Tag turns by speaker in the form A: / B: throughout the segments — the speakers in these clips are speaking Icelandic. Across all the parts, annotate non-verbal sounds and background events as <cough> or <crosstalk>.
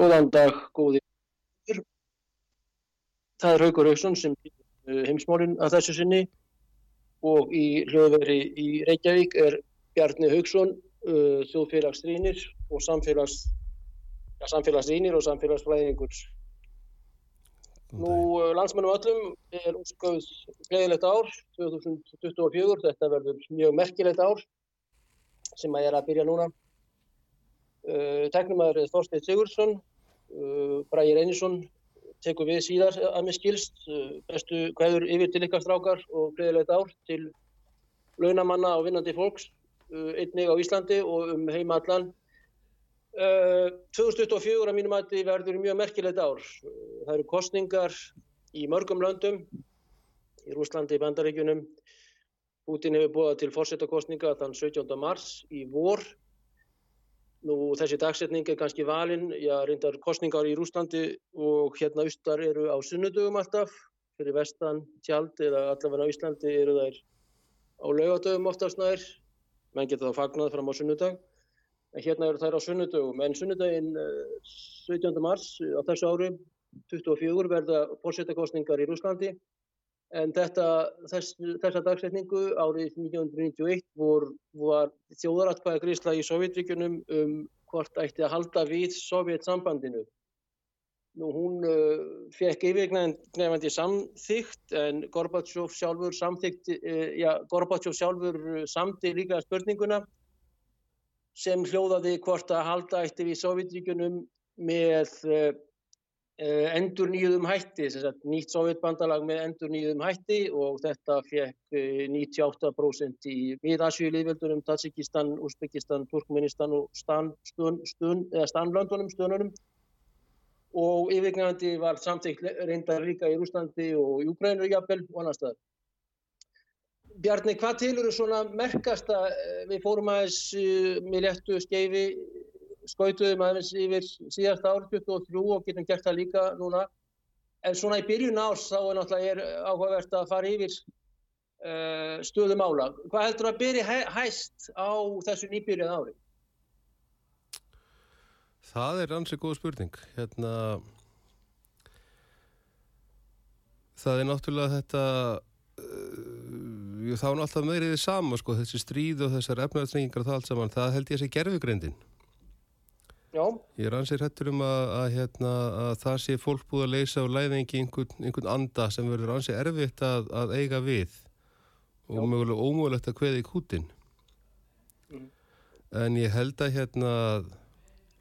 A: Góðan dag, góði. Það er Haugur Haugsson sem er heimsmálinn að þessu sinni og í hljóðveri í Reykjavík er Bjarni Haugsson, uh, þjóðfélagsrýnir og samfélags, ja, samfélagsrýnir og samfélagsfræðingur. Nú uh, landsmennum öllum er útskauð gleðilegt ár, 2024, þetta verður mjög merkilegt ár sem að ég er að byrja núna. Uh, Teknumæður er Þorstein Sigursson, Bræði Reynisson tekur við síðar að mér skilst, uh, bestu hverður yfir til ykkar strákar og gleðilegt ár til launamanna og vinnandi fólks, einnig á Íslandi og um heima allan. 2024 að mínum aðti verður mjög merkilegt ár. Það eru kostningar í mörgum löndum, í Rúslandi, í Bandaríkunum. Putin hefur búið til fórsetakostninga þann 17. mars í vor Nú þessi dagsetning er kannski valinn, já reyndar kostningar í Rúslandi og hérna austar eru á sunnudögum alltaf, fyrir vestan tjald eða allavega á Íslandi eru þær á laugadögum oftast nær, menn geta þá fagnað fram á sunnudag, en hérna eru þær á sunnudögum, en sunnudaginn 17. Eh, mars á þessu ári, 24 verða fórsetakostningar í Rúslandi En þetta, þess, þessa dagsetningu árið 1991 vor, var þjóðaratkvæða grísla í Sovjetríkunum um hvort ætti að halda við Sovjetsambandinu. Nú hún uh, fekk yfirgnefandi samþygt en Gorbachev sjálfur uh, Gorbachev sjálfur samti líka spurninguna sem hljóðaði hvort að halda ætti við Sovjetríkunum með uh, endur nýjuðum hætti, nýtt sovjetbandalag með endur nýjuðum hætti og þetta fekk 98% eh, í miðasjúlífjöldunum, Tatsikistan, Uzbekistan, Turkmenistan og Stanlöndunum, stönunum og yfirgnægandi var samtíkt reyndar líka í Rúslandi og Júgrænu jafnvel og annar staðar. Bjarni, hvað til eru svona merkasta, eh, við fórum aðeins með léttu skeifi skautuðum aðeins yfir síðast ár 23 og getum gert það líka núna. En svona í byrjun árs þá er náttúrulega áhugavert að fara yfir uh, stöðum ála. Hvað heldur að byrja hæ, hæst á þessu nýbyrjuð ári?
B: Það er ansið góð spurning. Hérna, það er náttúrulega þetta, uh, þá er náttúrulega meiriðið sama sko, þessi stríð og þessar efnaðsningar og það allt saman, það held ég að sé gerfugrindin.
A: Já.
B: Ég er ansið hættur um að, að, hérna, að það sé fólk búið að leysa og læðingi einhvern, einhvern anda sem verður ansið erfitt að, að eiga við og Já. mögulega ómögulegt að kveða í kútin. Mm. En ég held að hérna...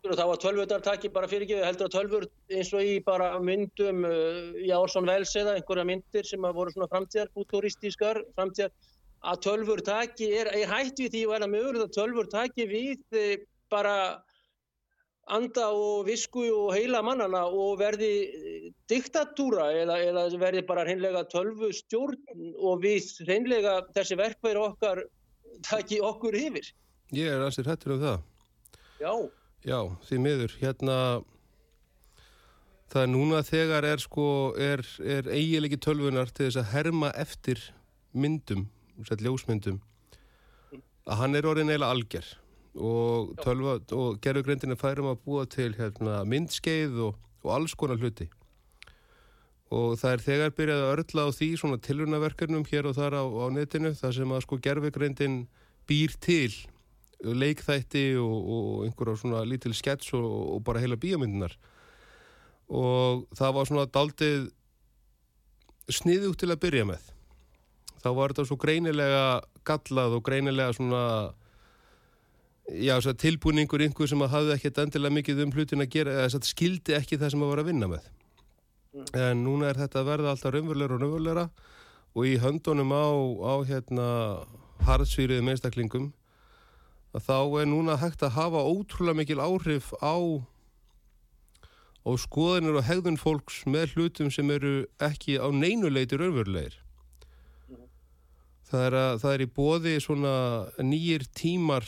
A: Það var tölvöðartaki bara fyrir ekki, heldur að tölvur eins og í bara myndum í Ársson Vels eða einhverja myndir sem að voru svona framtíðar, futuristískar framtíðar, að tölvurtaki er, er hætt við því að mögulega tölvurtaki við eh, bara anda og visku og heila mannana og verði diktatúra eða, eða verði bara hreinlega tölvu stjórn og við hreinlega þessi verkværi okkar taki okkur yfir.
B: Ég er aðsir hættur um það.
A: Já.
B: Já, því miður. Hérna, það er núna þegar er sko, er, er eiginleiki tölvunar til þess að herma eftir myndum, sér ljósmyndum, að hann er orðin eiginlega algjör og, og gerðugrindin er færum að búa til hérna, myndskeið og, og alls konar hluti. Og það er þegar byrjað að örla á því svona tilvunarverkernum hér og þar á, á netinu þar sem að sko gerðugrindin býr til leikþætti og, og einhverja svona lítil skets og bara heila bíomyndinar og það var svona daldið sniðugt til að byrja með. Þá var þetta svo greinilega gallað og greinilega svona já, tilbúningur einhver sem hafði ekkert endilega mikið um hlutin að gera, eða skildi ekki það sem að vera að vinna með.
A: Mm.
B: En núna er þetta að verða alltaf raunverulegra og raunverulegra og í höndunum á, á hérna hardsvíriðum einstaklingum að þá er núna hægt að hafa ótrúlega mikil áhrif á og skoðinir og hegðun fólks með hlutum sem eru ekki á neinuleiti raunverulegir. Það er, að, það er í bóði svona nýjir tímar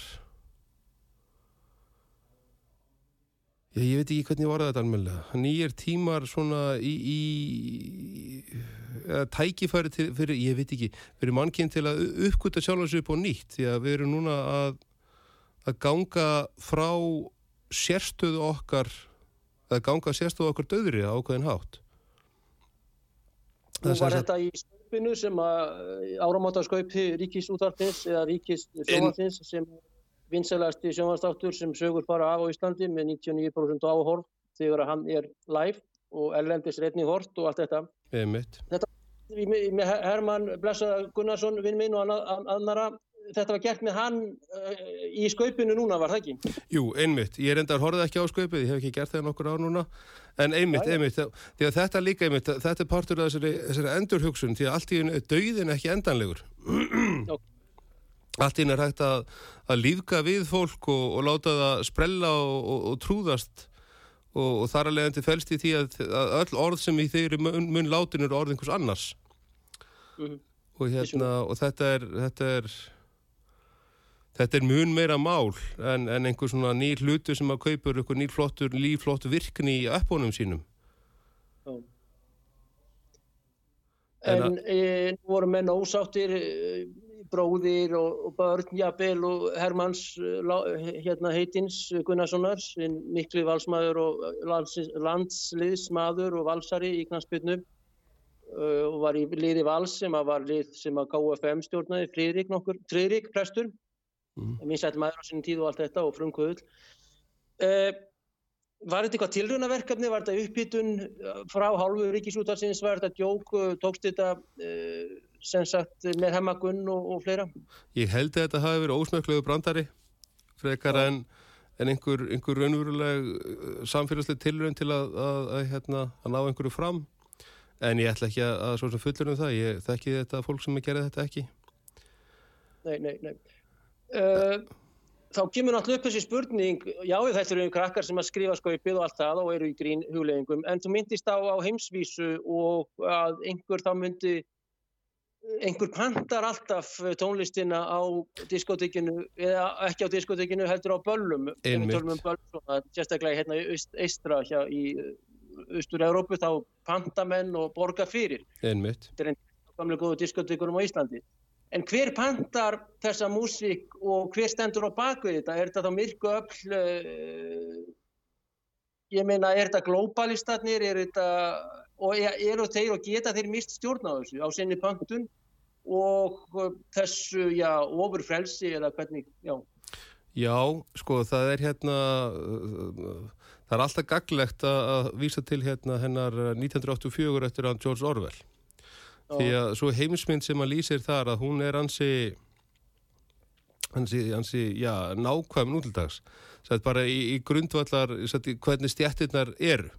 B: Já, ég veit ekki hvernig ég var þetta almenlega. Nýjir tímar svona í, í eða, tækifæri til, fyrir, ég veit ekki, fyrir mannkinn til að uppgöta sjálfans upp og nýtt því að við erum núna að, að ganga frá sérstöðu okkar að ganga sérstöðu okkar döðri á ákveðin hátt.
A: Nú var þetta í sköpinu sem að áramáttaskaupi ríkisútartins eða ríkis sjónvartins sem vinsælasti sjónvarstáttur sem sögur bara af á Íslandi með 99% áhorf þegar hann er live og erlendis reyning hort og allt þetta.
B: Einmitt.
A: Þetta með Herman Blessaða Gunnarsson, vinn minn og annara, þetta var gert með hann uh, í skaupinu núna, var það ekki?
B: Jú, einmitt. Ég reyndar horfið ekki á skaupið, ég hef ekki gert það nokkur ár núna, en einmitt, Æ, einmitt, því að þetta líka einmitt, þetta er partur af þessari, þessari endurhugsun, því að allt í einu döiðin ekki endanlegur. Já. Allt í einu er hægt að, að lífka við fólk og, og láta það sprella og, og, trúðast og þar að leiðandi fælst í því að, að öll orð sem í þeirri mun, mun látin eru orð einhvers annars. Mm -hmm. Og hérna, og þetta er, þetta er, Þetta er mun meira mál en, en einhver svona nýr hlutu sem að kaupur einhver nýr flottur, líflottur virkni í appónum sínum. Já.
A: En, en e, nú voru menn ósáttir, e, bróðir og, og börn, jafnvel og Hermanns hérna, heitins Gunnarssonar, miklu valsmaður og lands, landsliðsmaður og valsari í knastbyrnu uh, og var í liði vals sem að var lið sem að KFM stjórnaði, Fríðrik nokkur, Fríðrik prestur. Mm. minnsætt maður á sinni tíð og allt þetta og frumkvöðul uh, Var þetta eitthvað tilrönaverkefni, var þetta upphittun frá hálfu ríkisútarsins, var þetta djók, tókst þetta uh, sem sagt með hemmagunn og, og fleira?
B: Ég held að þetta hafi verið ósmöklegu brandari frekar ja. en, en einhver, einhver raunveruleg samfélagsleg tilrönd til að, að, að, hérna, að ná einhverju fram. En ég ætla ekki að svo sem fullur um það, ég þekki þetta fólk sem gerði þetta ekki.
A: Nei, nei, nei. Uh, þá kemur náttúrulega upp þessi spurning. Já þetta eru krakkar sem að skrifa skaupið og allt það og eru í grín hugleggingum en þú myndist á, á heimsvísu og að einhver þá myndi einhver pantar alltaf tónlistina á diskotekinu eða ekki á diskotekinu heldur á böllum. Sérstaklega hérna í Eistra í Östur-Európu þá pantamenn og borga fyrir.
B: Þetta
A: er einn gamlega góðu diskotekunum á Íslandi. En hver pantar þessa músík og hver stendur á bakvið þetta? Er þetta þá myrku öll, uh, ég meina, er þetta globalistarnir, er þetta, og eru þeir og geta þeir mist stjórn á þessu á sinni pantun og þessu, já, ofur frelsi eða hvernig, já.
B: Já, sko, það er hérna, það er alltaf gaglegt að vísa til hérna hennar 1984 eftir hann George Orwell. Því að svo heimsmynd sem að lýsir þar að hún er ansi ansi, ansi já, nákvæm nútildags Sætt bara í, í grundvallar sætt, hvernig stjættirnar eru.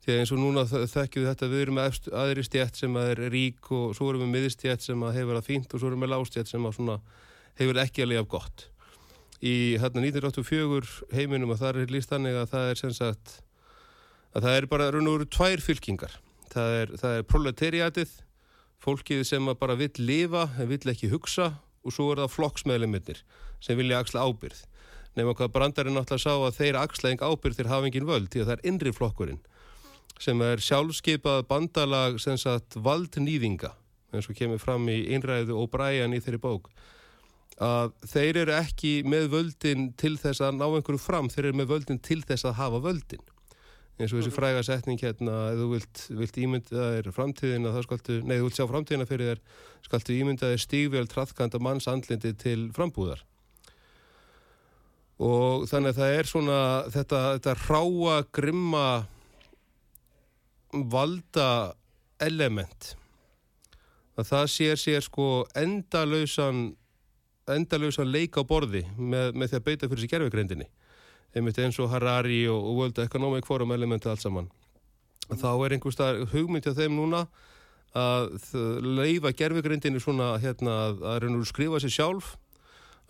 B: Því að eins og núna þekkjum við þetta við erum með aðri stjætt sem að er rík og svo erum við miðstjætt sem að hefur að fínt og svo erum við lástjætt sem að svona hefur ekki að lifa gott. Í hérna 1984 heiminum að það er líst þannig að það er sem sagt að það er bara raun og veru tvær fylkingar. Það er, er proletariatið fólkið sem bara vill lifa en vill ekki hugsa og svo er það flokksmeðlumirnir sem vilja axla ábyrð nefnum hvað brandarinn náttúrulega sá að þeir axla eng ábyrð þeir hafa engin völd því að það er innri flokkurinn sem er sjálfskeipað bandalag sem sagt valdnýðinga eins og kemur fram í einræðu og bræjan í þeirri bók að þeir eru ekki með völdin til þess að ná einhverju fram þeir eru með völdin til þess að hafa völdin eins og þessi fræga setning hérna ef þú vilt, vilt ímynda þér framtíðina þá skaltu, nei þú vilt sjá framtíðina fyrir þér skaltu ímynda þér stígvél trafkanda manns andlindi til frambúðar. Og þannig að það er svona þetta, þetta ráa grimma valda element. Að það sér sér sko endalausan endalösa leika á borði með, með því að beita fyrir sér gerfegreindinni einmitt eins og Harari og, og World Economic Forum elementi allt saman. Þá er einhverstað hugmyndi á þeim núna að leifa gerfegreindinni svona hérna, að, að skrifa sér sjálf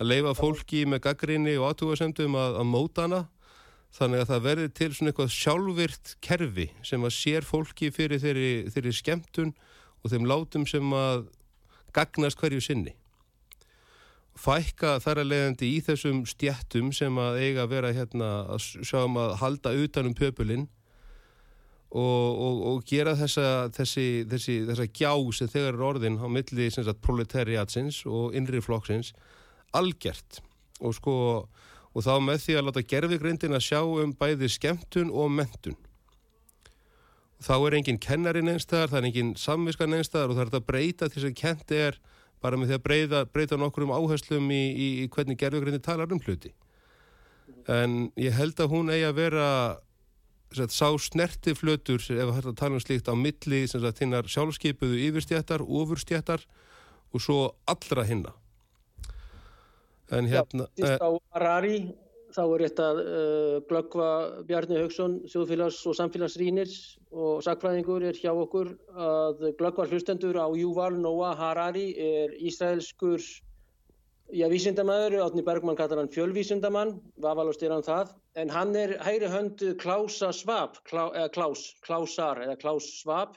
B: að leifa fólki með gaggrinni og aðtúasemdum að, að móta hana. Þannig að það verði til svona eitthvað sjálfvirt kerfi sem að sér fólki fyrir þeirri, þeirri skemmtun og þeim látum sem að gagnast hverju sinni fækka þar að leiðandi í þessum stjættum sem að eiga að vera hérna að sjá um að halda utanum pöpulinn og, og, og gera þessa þessi, þessi, þessa gjá sem þegar er orðin á milli proletariatsins og innri flokksins algjert og sko og þá með því að láta gerðvigrindin að sjá um bæði skemmtun og mentun þá er engin kennarin einstæðar, það er engin samviskan einstæðar og það er að breyta til þess að kent er bara með því að breyta, breyta nokkur um áherslum í, í, í hvernig gerðvigrindin talar um hluti. En ég held að hún eigi að vera sagt, sá snerti flötur ef það tala um slíkt á milli þinnar sjálfskeipuðu yfirstjættar, ofurstjættar og svo allra hinna.
A: En hérna... Já, þá er þetta uh, glöggva Bjarni Haugsson, þjóðfélags- og samfélagsrýnir og sakfræðingur er hjá okkur að glöggvar hlustendur á Yuval Noah Harari er ísraelskur Já, vísindamæður, Átni Bergman kallar hann fjölvísindamann, vafalust er hann það, en hann er hægri höndu Klása Svab, Klá, eða Klás, Klásar eða Klás Svab,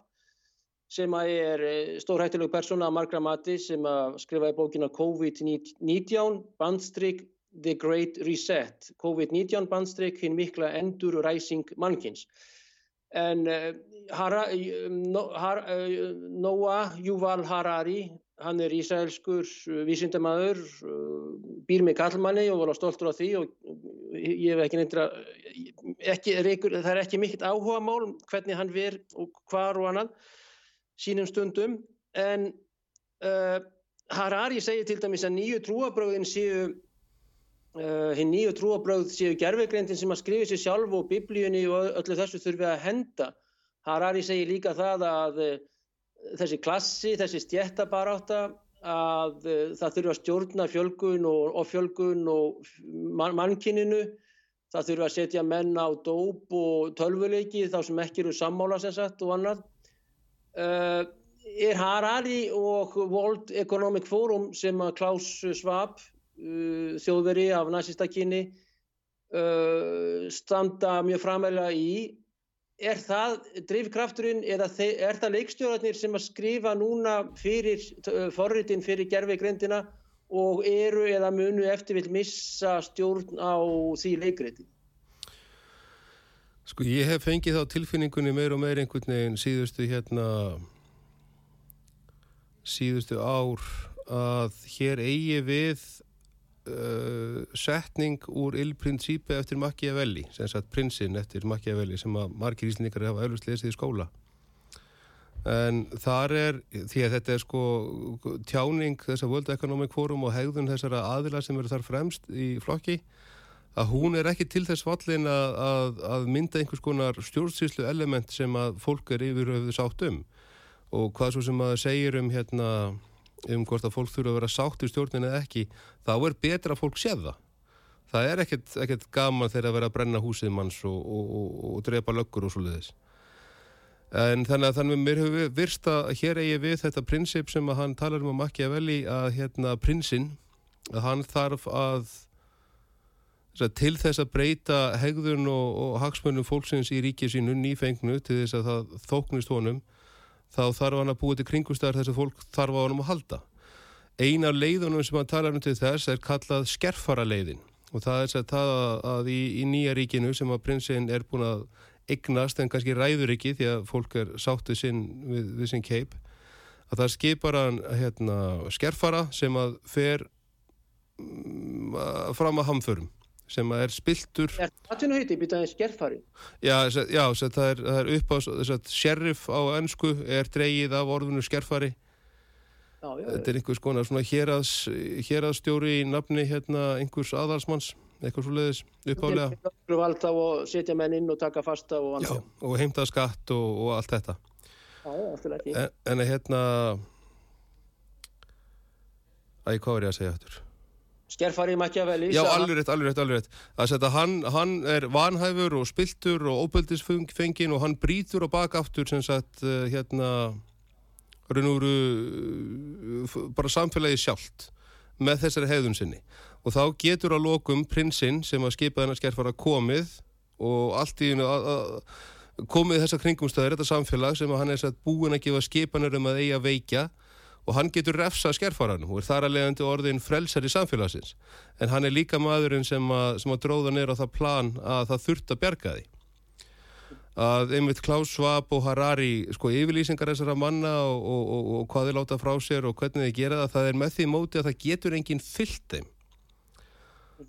A: sem er eh, stórhættileg persóna að margra mati sem að skrifa í bókina COVID-19 bandstrykk The Great Reset. COVID-19 bandstrykk hinn mikla endur ræsing mannkins en uh, Hara, no, Har, uh, Noah Yuval Harari hann er ísælskur uh, vísindamæður býr með kallmanni og var stoltur á því og ég hef ekki nefndra ekki, það er ekki mikill áhuga mál hvernig hann verð og hvar og annan sínum stundum. En uh, Harari segir til dæmis að nýju trúabröðin séu uh, hinn nýju trúabröð séu gerfegreindin sem að skrifa sér sjálf og biblíunni og öllu þessu þurfi að henda. Harari segir líka það að uh, þessi klassi, þessi stjættabaráta að uh, það þurfi að stjórna fjölgun og, og fjölgun og man, mannkininu það þurfi að setja menn á dóp og tölvuleiki þá sem ekki eru sammála sem sagt og annað. Uh, er Harari og World Economic Forum sem að Klaus Schwab, þjóðveri af nazistakynni, uh, standa mjög framæla í. Er það drifkrafturinn eða er það leikstjórnarnir sem að skrifa núna fyrir forritin fyrir gerfegrindina og eru eða munu eftir vil missa stjórn á því leikritin?
B: Sko ég hef fengið þá tilfinningunni meir og meir einhvern veginn síðustu hérna síðustu ár að hér eigi við uh, setning úr il-prinsípi eftir Machiavelli, sem sagt prinsinn eftir Machiavelli sem að margir íslendingar hafa auðvist lesið í skóla. En þar er, því að þetta er sko tjáning þess að World Economic Forum og hegðun þessara aðila sem eru þar fremst í flokki að hún er ekki til þess fallin að, að, að mynda einhvers konar stjórnsýslu element sem að fólk er yfir höfuð sátt um. Og hvað svo sem að segir um hérna um hvort að fólk þurfa að vera sátt í stjórnin eða ekki, þá er betra að fólk séð það. Það er ekkert, ekkert gaman þegar að vera að brenna húsið manns og, og, og, og drepa löggur og svo leiðis. En þannig að þannig að mér hefur virst að hér eigi við þetta prinsip sem að hann talar um að makja veli að hérna prinsinn, að hann þarf að til þess að breyta hegðun og hagsmönnum fólksins í ríkið sínu nýfengnu til þess að það þóknist honum þá þarf hann að búa til kringustæðar þess að fólk þarf á honum að halda. Einar leiðunum sem hann talar um til þess er kallað skerfara leiðin og það er það að, að í, í nýja ríkinu sem að prinsinn er búin að eignast en kannski ræður ekki því að fólk er sáttið sinn við, við sinn keip að það skipar hann hérna, skerfara sem að fer um, fram að hamförum sem er spiltur
A: Er það atvinnuheiti býtaði skerfari?
B: Já, já það, er, það er upp á sheriff á ennsku er dreyið af orðinu skerfari. Já, já, Þetta er einhvers konar svona hérads, héradsstjóri í nafni hérna einhvers aðalsmanns eitthvað svo leiðis uppálega
A: Vald á að setja menn inn og taka fasta og,
B: já, og heimta skatt og, og allt þetta.
A: En,
B: en hérna Æ, hvað er ég að segja eftir?
A: Skerfari Machiavelli
B: Já, alveg rétt, alveg rétt, alveg rétt. Að setja, hann, hann er vanhæfur og spiltur og óböldisfengin og hann brítur og bakaftur sem sagt uh, hérna raun og veru uh, bara samfélagi sjálft með þessari hefðun sinni. Og þá getur að lokum prinsinn sem að skipa þennar skerfara komið og allt í komið þessar kringumstöður, þetta samfélag sem hann er satt búin að gefa skipanur um að eiga veikja og hann getur refsa skerfaranum og er þar að leiðandi orðin frelsar í samfélagsins. En hann er líka maðurinn sem að, sem að dróða neyra á það plan að það þurft að berga því. Að einmitt Klaus Schwab og Harari sko yfirlýsingar þessara manna og, og, og, og hvað þeir láta frá sér og hvernig þeir gera það, það er með því móti að það getur enginn fyllt þeim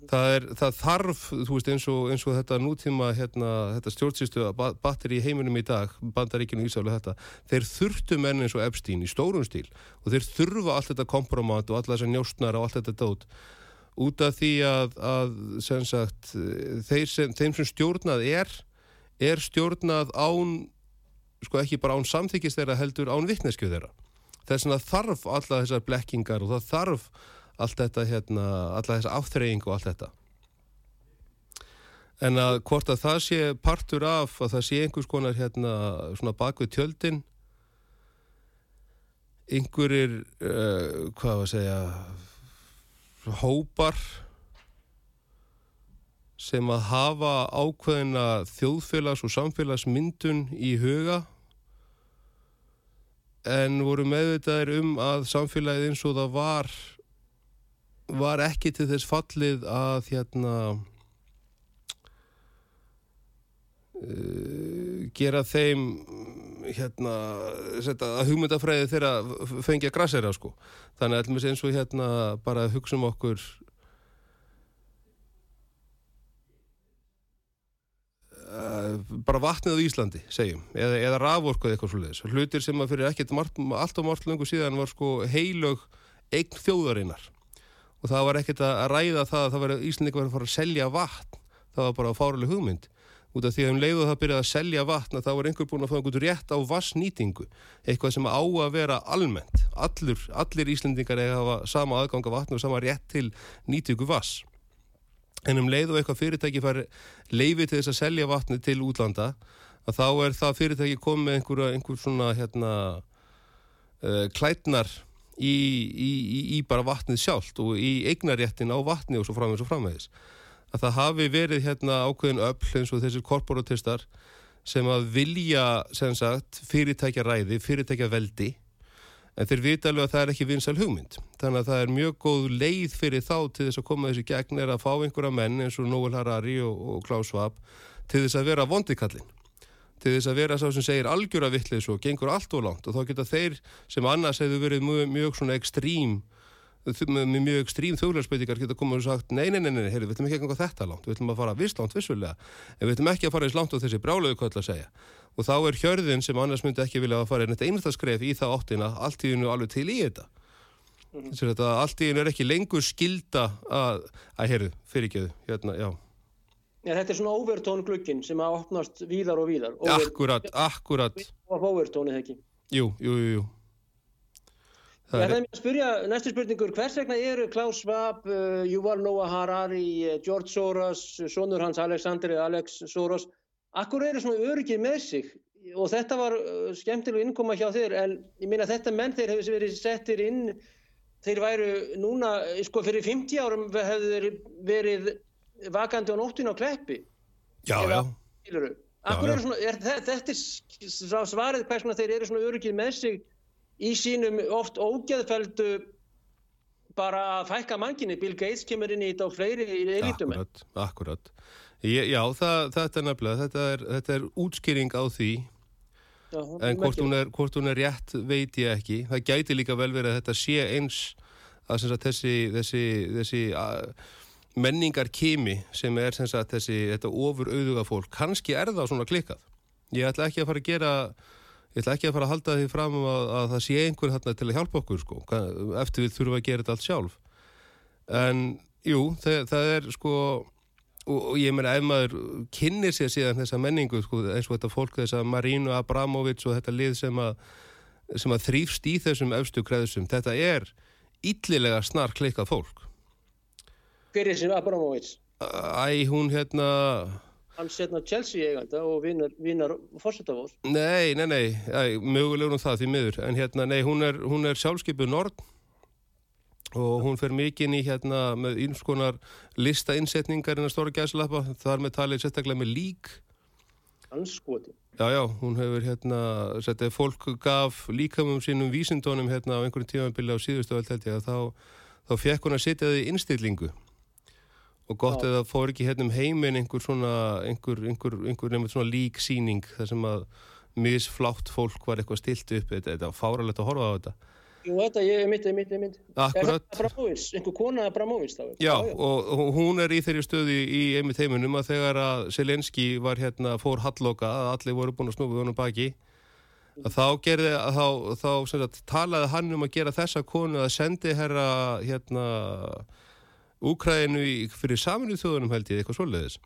B: það, er, það þarf, þú veist eins og, eins og þetta nútíma hérna, þetta stjórnsýstu batteri í heiminum í dag bandaríkinu Ísaflu þetta þeir þurftu menn eins og Epstein í stórum stíl og þeir þurfa allt þetta kompromat og alla þessar njóstnar og allt þetta dót. Út af því að, að sem sagt, sem, þeim sem stjórnað er er stjórnað án sko ekki bara án samþykist þeirra heldur án vittnesku þeirra. Þess að þarf alla þessar blekkingar og það þarf allt þetta hérna, alla þessa áþreying og allt þetta. En að hvort að það sé partur af að það sé einhvers konar hérna svona bakvið tjöldin einhverjir uh, hvað var að segja hópar sem að hafa ákveðina þjóðfélags- og samfélagsmyndun í huga en voru meðvitaðir um að samfélagið eins og það var var ekki til þess fallið að hérna uh, gera þeim hérna setja, að hugmyndafræði þeirra fengja grassera sko. Þannig að eins og hérna bara hugsa um okkur uh, bara vatnið á Íslandi segjum, eða, eða raforku eða eitthvað svolítið, hlutir sem að fyrir ekkert allt og margt lengur síðan var sko heilög eign þjóðarinnar og það var ekkert að ræða það að það var Íslandingar var að fara að selja vatn. Það var bara fáruleg hugmynd. Út af því að um leiðu það byrjaði að selja vatn að það var einhver búin að fá einhvern rétt á vassnýtingu eitthvað sem á að vera almennt. Allur, allir Íslandingar að hafa sama aðgang af vatn og sama rétt til nýtingu vass en um leið og eitthvað fyrirtæki fari leiði til þess að selja vatni til útlanda að þá er það fyrirtæki komið einhver, einhver svona hérna uh, klætnar í, í, í, bara vatnið sjálft og í eignaréttin á vatni og svo framvegis og framvegis að það hafi verið hérna ákveðin öll eins og þessir korporatistar sem að vilja sem sagt fyrirtækja ræði, fyrirtækja veldi en þeir vita alveg að það er ekki vinsal hugmynd. Þannig að það er mjög góð leið fyrir þá til þess að koma þessi gegn er að fá einhverja menn eins og Noel Harari og, og Klaus Schwab til þess að vera vondikallin. Til þess að vera sá sem segir algjöra vittlis og gengur allt og langt og þá geta þeir sem annars hefur verið mjög, mjög svona ekstrím með mjög ekstrím þjóðlarspöytikar geta komið og sagt nei, nei, nei, nei, heyri, við ætlum ekki að ganga þetta langt, við ætlum að fara vist langt vissulega, en við ætlum ekki að fara eins langt á þessi brálegu köll að segja. Og þá er hjörðin sem annars myndi ekki vilja að fara einasta skref í það áttina allt í hennu alveg til í þetta. Mm -hmm. allt í hennu er ekki lengur skilda að, að heyru, fyrirgeðu, hérna, já.
A: Já, þetta er svona overtón glukkin sem að opnast víðar og víðar.
B: Over, akkurat, akkurat.
A: Overtónið ekki.
B: Jú, jú, jú, jú.
A: Það er mér að spyrja, næstu spurningur, hvers vegna eru Klaus Schwab, uh, Yuval Noah Harari, uh, George Soros, sonur hans Alexander Alex Soros, akkur eru svona öryggir með sig og þetta var uh, skemmtileg innkoma hjá þér en ég minna þetta menn þeir hefur verið settir inn, þeir væru núna, sko fyrir 50 árum hefðu þeir verið vakandi á nóttinu á kleppi.
B: Já, Eða,
A: já. Akkur eru svona, er, þetta er svarið hvers vegna þeir eru svona öryggir með sig í sínum oft ógeðfeldu bara að fækka manginni Bill Gates kemur inn í þetta og fleiri í elitum
B: Akkurat, akkurat. Ég, Já, það, þetta er nefnilega þetta er, þetta er útskýring á því. Já, en hvort hún, er, hvort hún er rétt veit ég ekki. Það gæti líka vel verið að þetta sé eins að sagt, þessi, þessi, þessi að, menningar kimi sem er sagt, þessi ofur auðuga fólk kannski er það svona klikkað. Ég ætla ekki að fara að gera ég ætla ekki að fara að halda því fram um að, að það sé einhver hérna til að hjálpa okkur sko, eftir við þurfum að gera þetta allt sjálf. En jú, það, það er sko og, og ég meina ef maður kynir sér síðan þessa menningu sko, eins og þetta fólk þess að Marínu Abramovic og þetta lið sem að, sem að þrýfst í þessum efstu kreðsum, þetta er yllilega snar klikkað fólk
A: Hver er sem Abramovits?
B: Æ, hún hérna
A: Hann setna Chelsea eiganda og vinar, vinar fórsetafós.
B: Nei, nei, nei, æ, mögulegur um það því miður en hérna, nei, hún er, hún er sjálfskeipu Nord og hún fer mikinn í hérna með einskonar listainnsetningar en að stóra gæslappa, þar með talið sérstaklega með lík
A: Anskoti.
B: Já, já, hún hefur hérna, setja, fólk gaf líkamum sínum vísindónum hérna á einhverjum tímanbili á síðustu held ég að þá, þá fekk hún að setja þau í innstillingu og gott
A: Já.
B: eða fór ekki hérna um heiminn einhver svona, einhver, einhver, einhver nefnir svona líksýning þar sem að misflátt fólk var eitthvað stilt upp, þetta, þetta var fáralegt að horfa á þetta.
A: Jú, þetta ég er mitt, ég er mitt, ég er mitt. Er
B: Akkurat.
A: þetta Abramovits? Einhver kona Abramovits þá?
B: Já, og og hún er í þeirri stöði í einmitt heiminum að þegar að Selenski var hérna, fór halloka, að allir voru búin að snúfa honum baki, að þá gerði, að þá, þá sem sagt, talaði hann um að gera þessa konu að sendi herra hérna Úkræðinu fyrir saminuð þjóðunum held ég, eitthvað svoleiðis.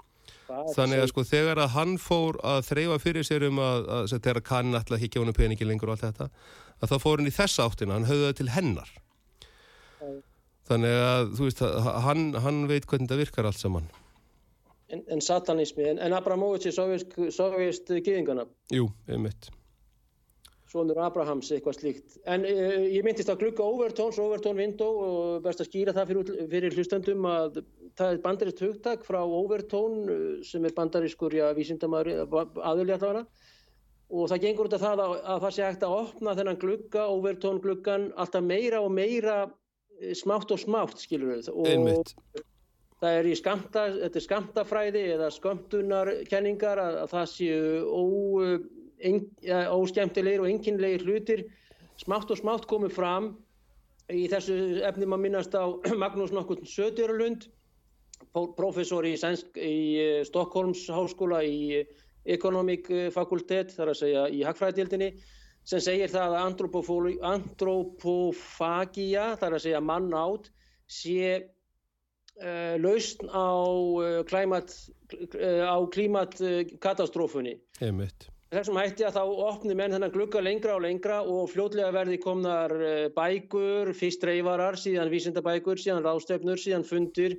B: Þannig að sko þegar að hann fór að þreyfa fyrir sér um að, að, þegar kann alltaf ekki honum peningi lengur og allt þetta, að þá fór hann í þessa áttina, hann höfði það til hennar. Þannig að þú veist, hann, hann veit hvernig það virkar allt saman.
A: En, en satanismi, en, en Abramovits er sovjast gyðingana,
B: Jú, einmitt.
A: Svonur Abrahams, eitthvað slíkt. En uh, ég myndist að glugga Overtones, Overtone Window og best að skýra það fyrir, fyrir hlustendum að það er bandarist hugtak frá Overtone uh, sem er bandariskur, já, vísindamæður, aðurlega allavega. Og það gengur út af það að, að það sé hægt að opna þennan glugga, Overtone gluggan, alltaf meira og meira eh, smátt og smátt, skilur við. Og,
B: Einmitt.
A: það er í skamta, þetta er skamtafræði eða skömmtunarkenningar að, að það séu ó, óskemmtilegir og enginlegir hlutir smátt og smátt komið fram í þessu efnum að minnast á <clears throat> Magnús nokkurn Söderlund professor í, í eh, Stockholms háskóla í Economic Fakultet, þar að segja í Hagfræðildinni, sem segir það að antropofagia, þar að segja mann átt, sé uh, lausn á, uh, klimat, uh, á klimatkatastrófunni.
B: Einmitt.
A: Þessum hætti að þá opni menn þennan glugga lengra og lengra og fljótlega verði komnar eh, bækur, fyrst reyfarar, síðan vísindabækur, síðan ráðstöfnur, síðan fundir.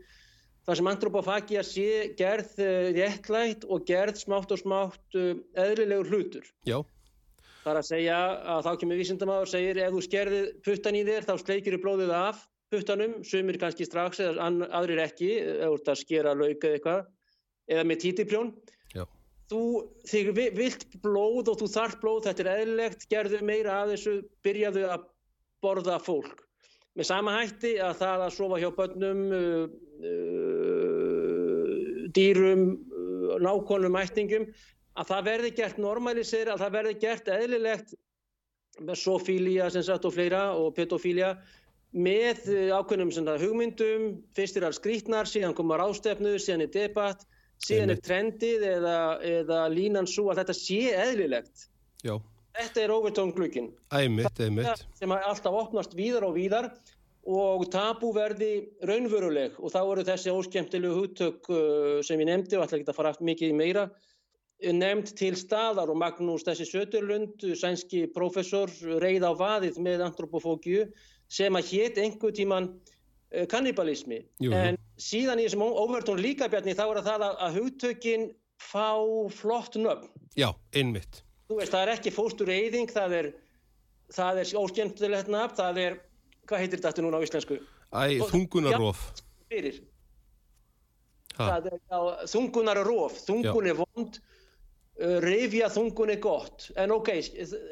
A: Það sem antropofagia sé gerð eh, réttlætt og gerð smátt og smátt eh, eðlilegur hlutur.
B: Já,
A: Það er að segja að þá kemur vísindamaður og segir ef þú skerðið puttan í þér þá sleikir þú blóðið af puttanum, sumir kannski strax eða aðrir ekki, eða skera lauk eða eitthvað, eða með títiprjón. Þú, þig vi- vilt blóð og þú þarf blóð, þetta er eðlilegt, gerðu meira af þessu, byrjaðu að borða fólk. Með sama hætti að það að sofa hjá börnum, uh, uh, dýrum, uh, nákonum, ættingum, að það verði gert normalisir, að það verði gert eðlilegt með sofília sem sagt og fleira og pedofília með ákveðnum hugmyndum, fyrst er alls skrítnar, síðan koma rástefnu, síðan er debatt, síðan er trendið eða, eða línan svo að þetta sé eðlilegt.
B: já,
A: Þetta er
B: einmitt.
A: sem alltaf opnast víðar og víðar og tabú verði raunveruleg. Og þá eru þessi óskemmtilegu hugtök uh, sem ég nefndi og ætla ekki að fara aftur mikið meira eh, nefnd til staðar. Og Magnús þessi Söderlund, sænski professor, reið á vaðið með antropofókju sem að hétt einhver tíman uh, kannibalismi.
B: Jú, jú.
A: En síðan í þessum overtón líka bjarni þá er það að, hugtökin fá flott nöfn.
B: Já, einmitt.
A: Þú veist, það er ekki fóstur eyðing, það er, það er óskemmtilegt nafn, það er, hvað heitir þetta núna á íslensku?
B: Æ, þungunarof.
A: Fyrir.
B: Ha,
A: Það er já, þungunar er rof, þungun er vond, uh, rifja þungun er gott. En ok,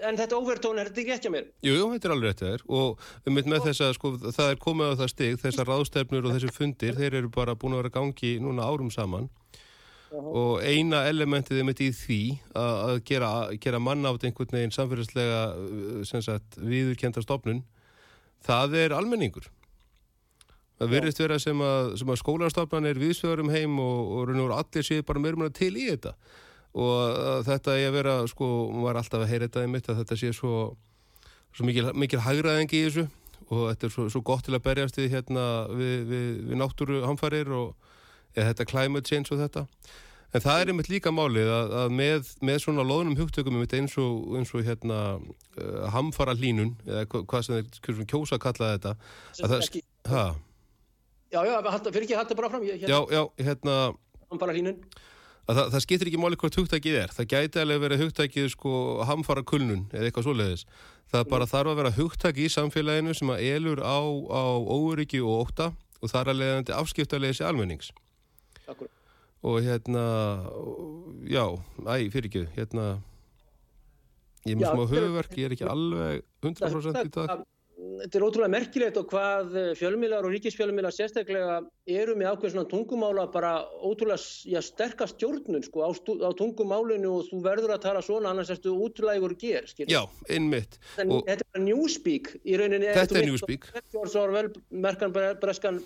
A: en þetta overtón er þetta ekki ekki að mér.
B: Jú, jú, þetta er alveg rétt að þér og um mitt með þess að sko, það er komið á það stig, þessar ráðstefnur og þessi fundir, þeir eru bara búin að vera gangi núna árum saman og eina elementið er mitt í því að, að gera, gera mannátt einhvern veginn samfélagslega uh, sem sagt, viðurkenda stofnun, það er almenningur. Það verðist vera sem að, sem að skólastofnanir viðsvegar um heim og, og allir séu bara meira meira til í þetta og að þetta er að vera, sko, er alltaf að heyra þetta í mitt að þetta sé svo svo mikil, mikil hagraðing í þessu og þetta er svo, svo gott til að berjast við, hérna, við, við, við náttúru hamfarir og eða þetta climate change og þetta en það er einmitt líka málið að, að með, með svona loðnum hugtökum einmitt eins og, eins og hérna uh, hamfara hlínun eða hva- hvað sem þeir kjósa að kalla þetta
A: Sem
B: að það,
A: ekki- Já, já, fyrir ekki halda bara fram. Ég,
B: Já, já, hérna,
A: Hann bara hlínun.
B: Að það, það skiptir ekki máli hvort hugtækið er. Það gæti alveg verið hugtækið sko hamfara kulnun eða eitthvað svoleiðis. Það bara þarf að vera hugtæki í samfélaginu sem að elur á, á óryggi og óta og þar að leiðandi afskiptalegi almennings.
A: Akkur.
B: Og hérna, já, æ, fyrir ekki, hérna, ég er með smá
A: er-
B: höfuverk, ég er ekki alveg 100% í dag.
A: Þetta er ótrúlega merkilegt og hvað eh, fjölmiðlar og ríkisfjölmiðlar sérstaklega eru með ákveð svona tungumála bara ótrúlega já, sterkast stjórnun sko, á, á tungumálinu og þú verður að tala svona annars ertu útlægur ger. skilur.
B: Já, einmitt.
A: En
B: og-
A: þetta er newspeak í rauninni.
B: Þetta er
A: Orwell, merkan bre- breskan.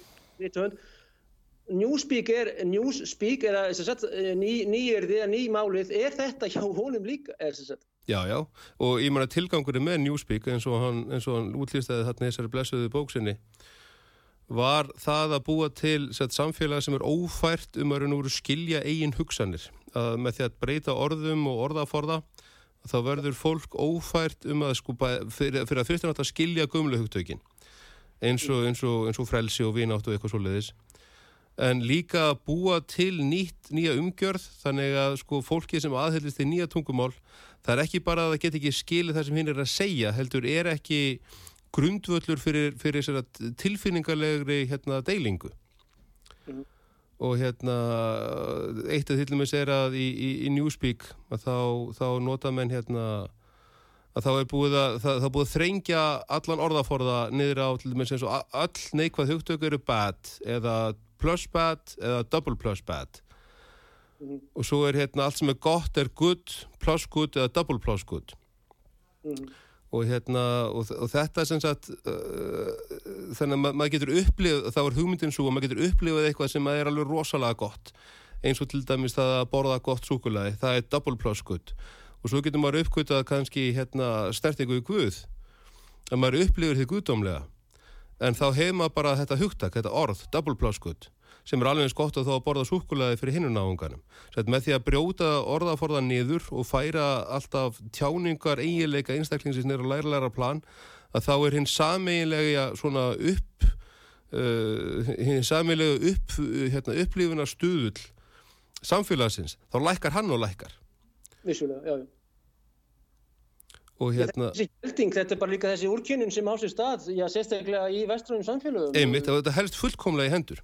A: Newspeak er, eða sagt, eh, ný, nýyrði eða nýmálið, er þetta hjá honum líka? Er, sem sagt,
B: Já, já, og ég meina tilgangurinn með Newspeak eins og hann, og hann útlýstaði þarna þessari blessuðu bóksinni var það að búa til sett, samfélag sem er ófært um að og skilja eigin hugsanir. Að með því að breyta orðum og orðaforða þá verður fólk ófært um að bæ- fyrir, fyrir að fyrstum að skilja gumlu hugtökin. Eins og, eins og, eins og frelsi og vinátt og eitthvað svoleiðis en líka að búa til nýtt, nýja umgjörð þannig að sko fólki sem aðhyllist til nýja tungumál það er ekki bara að það get ekki skilið það sem hinn er að segja heldur er ekki grundvöllur fyrir, fyrir tilfinningarlegri hérna, deilingu
A: Mhm.
B: og hérna eitt af því til dæmis er að í, í, í Newspeak að þá, þá nota menn hérna að þá er búið að, það, það búið að þrengja allan orðaforða niður á til dæmis eins og a- öll neikvæð hugtök eru bad eða plus bad eða double plus bad
A: Mhm.
B: og svo er hérna allt sem er gott er good, plus good eða double plus good.
A: Mm,
B: og hérna og, og þetta sem sagt uh, þannig að ma maður getur upplifað þá er hugmyndin svo að maður getur upplifað eitthvað sem er alveg rosalega gott. Eins og til dæmis það að borða gott súkulagi það er double plus good. Og svo getur maður uppkvitað kannski hérna stertingu í Guð. Að maður upplifir því guðdómlega en þá hefur maður bara þetta hugtak, þetta orð double good sem er alveg eins gott að þá að borða súkulagi fyrir hinnum náunganum. Sett með því að brjóta orðaforða niður og færa alltaf tjáningar eiginleika einstaklingsins nýra lærilega plan að þá er hinn sameiginlega svona upp uh, hinn sameiginlega upp, hérna, upplifuna stuðull samfélagsins, þá lækkar hann og lækkar
A: vissulega, já, já.
B: Og hérna,
A: Þessi gilding, þetta er bara líka þessi úrkynnin sem á sér stað, já, sérstaklega í vestrunum samfélögum.
B: einmitt, og þetta helst fullkomlega í hendur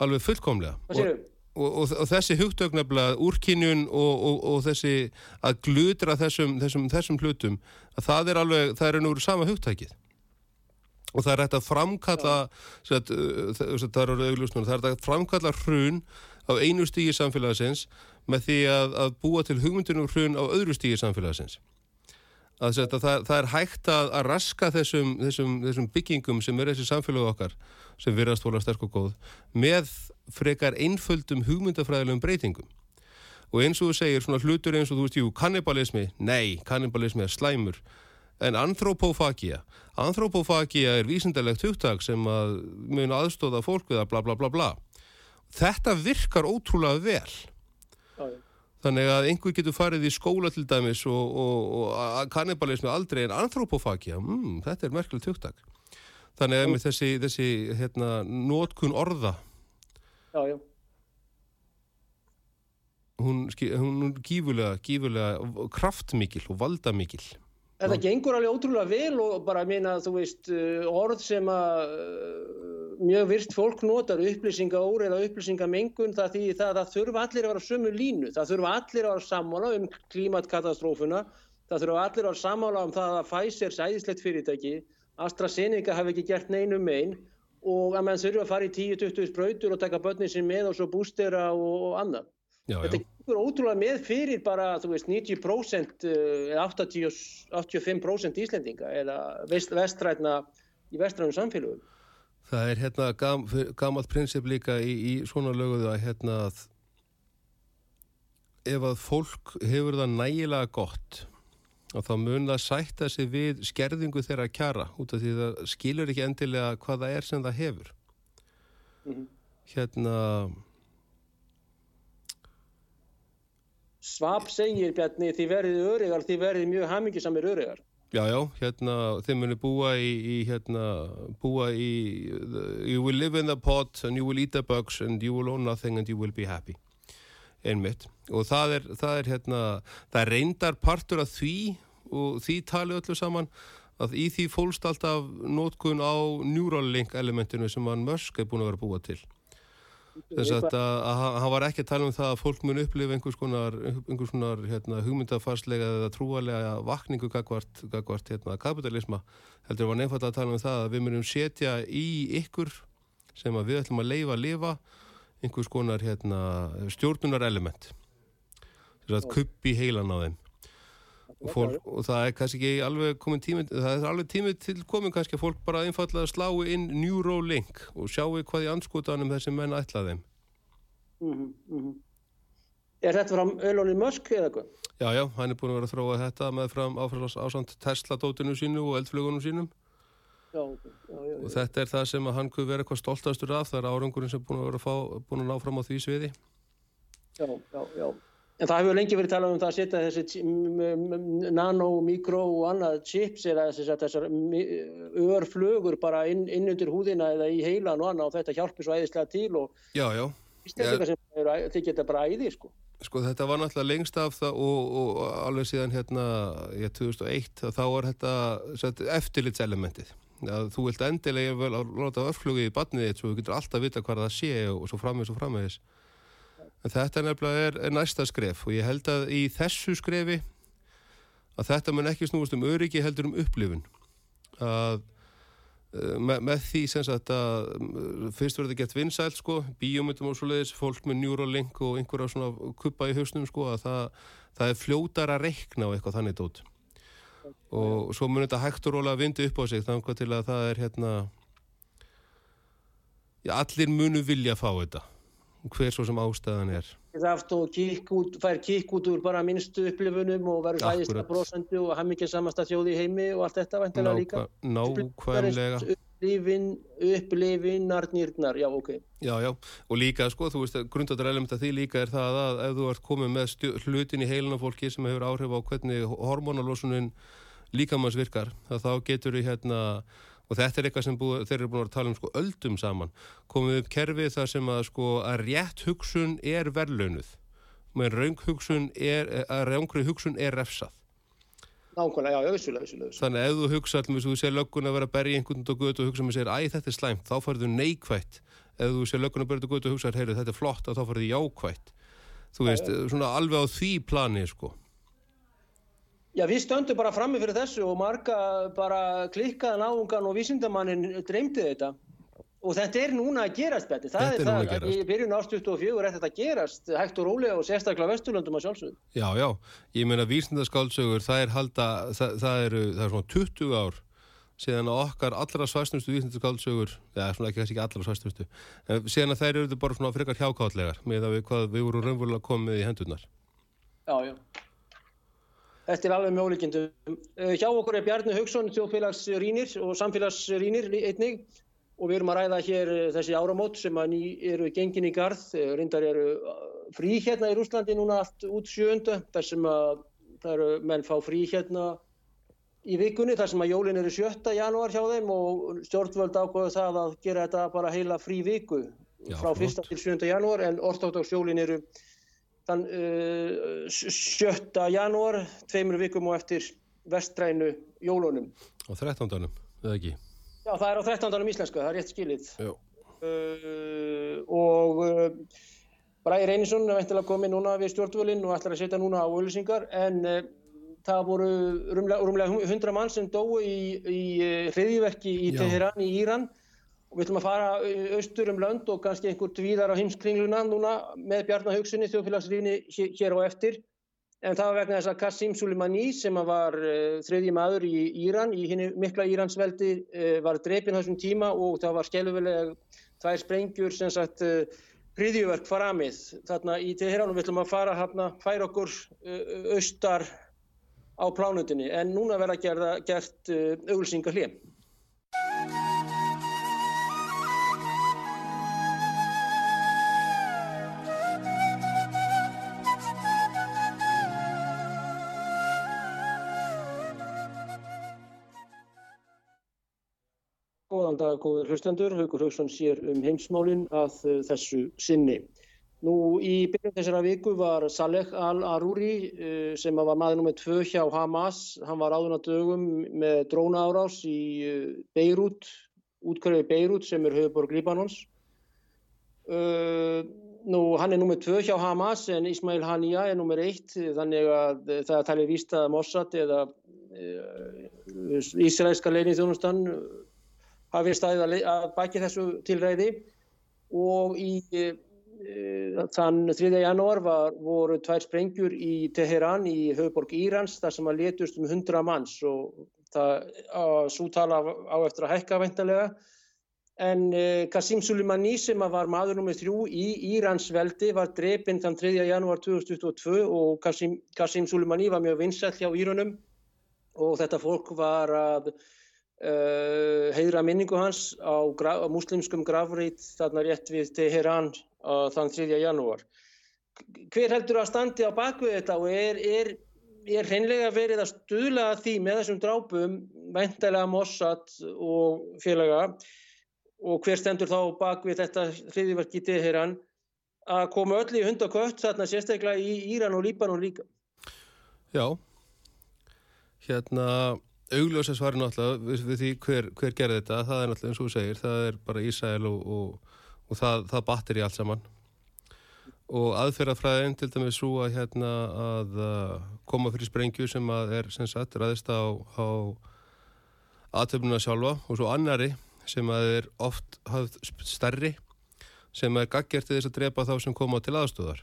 B: alveg fullkomlega
A: Hvað séru?
B: og, og, og þessi hugtök nefnilega úrkynjun og, og, og þessi að glutra þessum, þessum, þessum hlutum að það er alveg, það er nú sama hugtækið og það er hægt að framkalla set, uh, það er orðið augljósnum, það er hægt að framkalla hrun á einu stígi samfélagsins með því að, að búa til hugmyndinu hrun á öðru stígi samfélagsins að að það, það er hægt að, að raska þessum, þessum, þessum byggingum sem er þessi samfélag okkar sem virðast vola sterk og góð með frekar einföldum hugmyndafræðilegum breytingum. Og eins og þú segir svona hlutur eins og þú veist, jú, kannibalismi nei, kannibalismi er slæmur. En anthropofagia anthropofagia er vísindalegt hugtak sem að mun aðstóða fólk við að bla bla bla bla. Þetta virkar ótrúlega vel.
A: Já, já.
B: Þannig að einhver getur farið í skóla til dæmis og, og, og kannibalismi aldrei en anthropofagia, mm, þetta er merkilegt hugtak. Þannig að með þessi, þessi hérna, nótkun orða,
A: Já, já.
B: hún, er gífulega, gífulega kraftmikil og valdamikil.
A: Þetta gengur alveg ótrúlega vel og bara meina, þú veist, uh, orð sem að uh, mjög virt fólk notar, upplýsingaóri eða upplýsingamengun, það því það, það þurfa allir að vera á sömu línu. Það þurfa allir að vera sammála um klímatkatastrófuna, það þurfa allir að vera sammála um það að Pfizer sæðislegt fyrirtæki, AstraZeneca hafi ekki gert neinum megin og að mann þurfa að fara í 10-20 sprautur og taka börnin sín með og svo bústera og, og annað.
B: Já,
A: Þetta
B: já,
A: gengur ótrúlega með fyrir bara, þú veist, 90% eh, eða 80, 85% Íslendinga eða vest, vestrætna í vestrænum samfélögum.
B: það er hérna gam, gamalt prinsip líka í, í svona löguðu að hérna að ef að fólk hefur það nægilega gott og þá mun það sætta sig við skerðingu þeirra kjara út af því það skilur ekki endilega hvað það er sem það hefur.
A: Mhm.
B: Hérna,
A: Svab segir, Bjarni, þið verðið örygar, þið verðið mjög hamingisamir örygar.
B: Já, já, hérna, þeim muni búa í, í hérna, búa í, you will live in the pot and you will eat the bugs and you will own nothing and you will be happy. Einmitt. Og það er, það er hérna, það reyndar partur af því og því tali öllu saman að í því fólst alltaf nótkun á Neuralink elementinu sem hann Musk er búin að vera búa til. Þess að, hann var ekki að tala um það að fólk mun upplifa einhvers konar, einhvers konar hérna, hugmyndafarslega eða trúalega vakningu gagvart, gagvart hérna, kapitalisma. Heldur var nefnfært að tala um það að við munum setja í ykkur sem við ætlum að leifa að lifa einhvers konar hérna, stjórnunar element. Þess að kuppi heilan á þeim. Og, fólk, og það er kannski ekki alveg komin tími það er alveg tími til komin kannski að fólk bara einfallega slái inn Neuralink og sjáu hvað í anskotanum þessi menn ætla þeim
A: mm -hmm, mm -hmm. Er þetta frá Elon Musk eða eitthvað?
B: Já, já, hann er búin að vera að þróa þetta með fram áfram Tesla-dótinu sínu og eldflugunum sínum
A: já, okay. já, já,
B: og þetta er það sem að hann kuð vera eitthvað stoltastur af það er árangurinn sem búin að vera að, fá, búin að ná fram á því sviði
A: Já, já, já En það hefur lengi verið talað um það að setja þessi nano, mikro og annað chips eða þessar örflögur bara inn, inn undir húðina eða í heilan og annað og þetta hjálpir svo æðislega til og
B: já, já.
A: þið geta bara æði sko.
B: Sko þetta var náttúrulega lengst af það og, og alveg síðan hérna í 2001 þá var þetta eftirlitselementið. Þú vilt endilega vel að láta örflugi í badniðið svo þú getur alltaf vita hvað það sé og svo framvegis og framvegis. En þetta nefnilega er, er næsta skref og ég held að í þessu skrefi að þetta mun ekki snúast um öryggi heldur um upplifun. Að með, með því sem sagt að fyrst verður gett vinsælt sko, bíómyndum og svo leiðis, fólk með Neuralink og einhverja svona kuppa í hausnum sko að það, það er fljótar að reikna á eitthvað þannig dót. Og svo mun þetta hægt og róla að vindi upp á sig þannig til að það er hérna já, allir munu vilja fá þetta hver svo sem ástæðan er.
A: Það kík út, fær kík út úr bara minnstu upplifunum og verður hlæðist að brosendu og haf mikið samasta þjóði í heimi og allt þetta vantilega líka.
B: Nákvæmlega.
A: Upplifin, upplifinarnirnar, já ok.
B: Já, já, og líka sko, þú veist grundatur element að því líka er það að ef þú ert komið með hlutin í heilina fólki sem hefur áhrif á hvernig hormonalósunin líkamanns virkar, þá getur við hérna og þetta er eitthvað sem búið, þeir eru búin að tala um sko öldum saman, komið upp kerfið þar sem að sko að rétt hugsun er verðlaunuð, með raung hugsun er, að raungri hugsun er refsað.
A: Nákvæmlega, já, vissulega, vissulega.
B: Þannig að ef þú hugsa allmest, þú sé löggun að vera að berja einhvern á götu og hugsa með sér, æ, þetta er slæmt, þá farið þú neikvætt. Ef þú sé löggun að berja á götu og hugsa, heyru, þetta er flott, þá farið þú jákvætt. Þú veist, svona alveg á því plani, sko.
A: Já, við stöndum bara frammi fyrir þessu og marga bara klikkaðan áungan og vísindamannin dreymdi þetta og þetta er núna að gerast betur. Það
B: þetta
A: er það,
B: að
A: í byrjun og fjögur er þetta að gerast hægt og rólega og sérstaklega vesturlöndum að sjálfsögðu.
B: Já, já, ég meina vísindaskáldsögur, það er halda, það, það eru, það er svona 20 ár síðan að okkar allra svæstustu vísindaskáldsögur, já, svona ekki, ekki allra svæstustu, síðan að þær eru bara svona frekar hjákállegar með að við, hvað, við vorum raunverulega komið í hendurnar.
A: Já, já. Þetta er alveg með ólíkjendum. Hjá okkur er Bjarni Haugsson, þjóðfélagsrýnir og samfélagsrýnir einnig og við erum að ræða hér þessi áramót sem eru gengin í garð. Rindar eru frí hérna í Rúslandi núna allt út sjönda þar sem að það eru menn fá frí hérna í vikunni þar sem að jólin eru 7. janúar hjá þeim og stjórnvöld ákvæðu það að gera þetta bara heila frí viku
B: Já,
A: frá
B: flott.
A: 1. til 7. janúar en orðstáttagsjólin eru þann uh, 7. janúar, tveimur vikum og eftir vestrænu jólunum.
B: Á 13. eða ekki?
A: Já, það er á 13. íslenska, það er rétt skilið. Uh, og uh, Bræði Reynisson er veintilega komið núna við stjórnvölinn og ætlar að setja núna á auðlýsingar en uh, það voru rúmlega, rúmlega 100 mann sem dói í, í uh, hriðiverki í
B: Já.
A: Teheran í Íran og við ætlum að fara uh, austur um lönd og kannski einhver tvíðar á heimskringluna núna með Bjarnahugsunni þjóðfélagsrýni hér, á eftir. En það var vegna þess að Qassim Soleimani sem var uh, þriðji maður í Íran í henni mikla Íransveldi uh, var dreipin þessum tíma og það var skelvilega tvær sprengjur sem sagt hriðjuverk faramið þarna í Teheran og við ætlum að fara hérna færa okkur austar á plánutinni en núna verða gert uh, auglýsingar Góðan dag, góður hlustendur. Haugur Haugsson sér um heimsmálinn að uh, þessu sinni. Nú í byrjun þessara viku var Saleh al-Aruri uh, sem var maður nummið tvö hjá Hamas. Hann var áðun á dögum með dróna árás í uh, Beirut, útkvæði Beirut sem er höfuborg Líbanons. Nú hann er nummið tvö hjá Hamas en Ismail Hania er nummið eitt þannig að það er talið víst að Mossad eða Ísraelska leginni þjónustan hafi staðið að, baki þessu tilræði og í e, þann 3. janúar voru tvær sprengjur í Teheran í höfuborg Írans þar sem að letust um 100 manns og það svo tala á eftir að hækka veintalega en e, Qasim Soleimani sem var maður nummið þrjú í Írans veldi var drepinn þann 3. janúar 2022 og Qasim, Qasim Soleimani var mjög vinsall hjá Írunum og þetta fólk var að Uh, heiðra minningu hans á, á muslimskum gravreit þarna rétt við Teheran þann 3. janúar. Hver heldur að standi á bakvið þetta og er, er, er hreinlega verið að stuðla því með þessum drápum, væntalega Mossad og félaga og hver stendur þá bakvið þetta hriðiverk í Teheran að koma öll í hund og kött þarna sérstaklega í Íran og Líbanon líka?
B: Já, hérna augljósa svar náttúrulega við, því hver, hver gerði þetta, það er náttúrulega eins og þú segir, það er bara Ísæl og, og, og það, það batir í allt saman. Og aðferðafræðin til dæmis svo að, hérna, að koma fyrir sprengju sem að er sem sagt ræðist á, á aðtöfnuna sjálfa og svo annari sem að er oft hafð stærri sem er gaggjert til þess að drepa þá sem koma til aðstöðar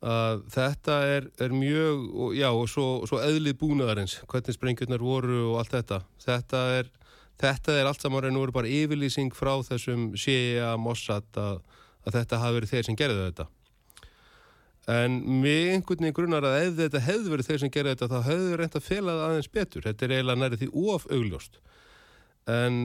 B: að þetta er, er mjög, og, já og svo, svo eðlið búnaðarins, hvernig sprengjurnar voru og allt þetta, þetta er þetta er allt saman reynur bara yfirlýsing frá þessum CIA Mossad að, að þetta hafi verið þeir sem gerði þetta. En með einhvern veginn grunnar að ef þetta hefði verið þeir sem gerði þetta þá hefði verið reynd að fela það aðeins betur, þetta er eiginlega nærið því of augljóst. En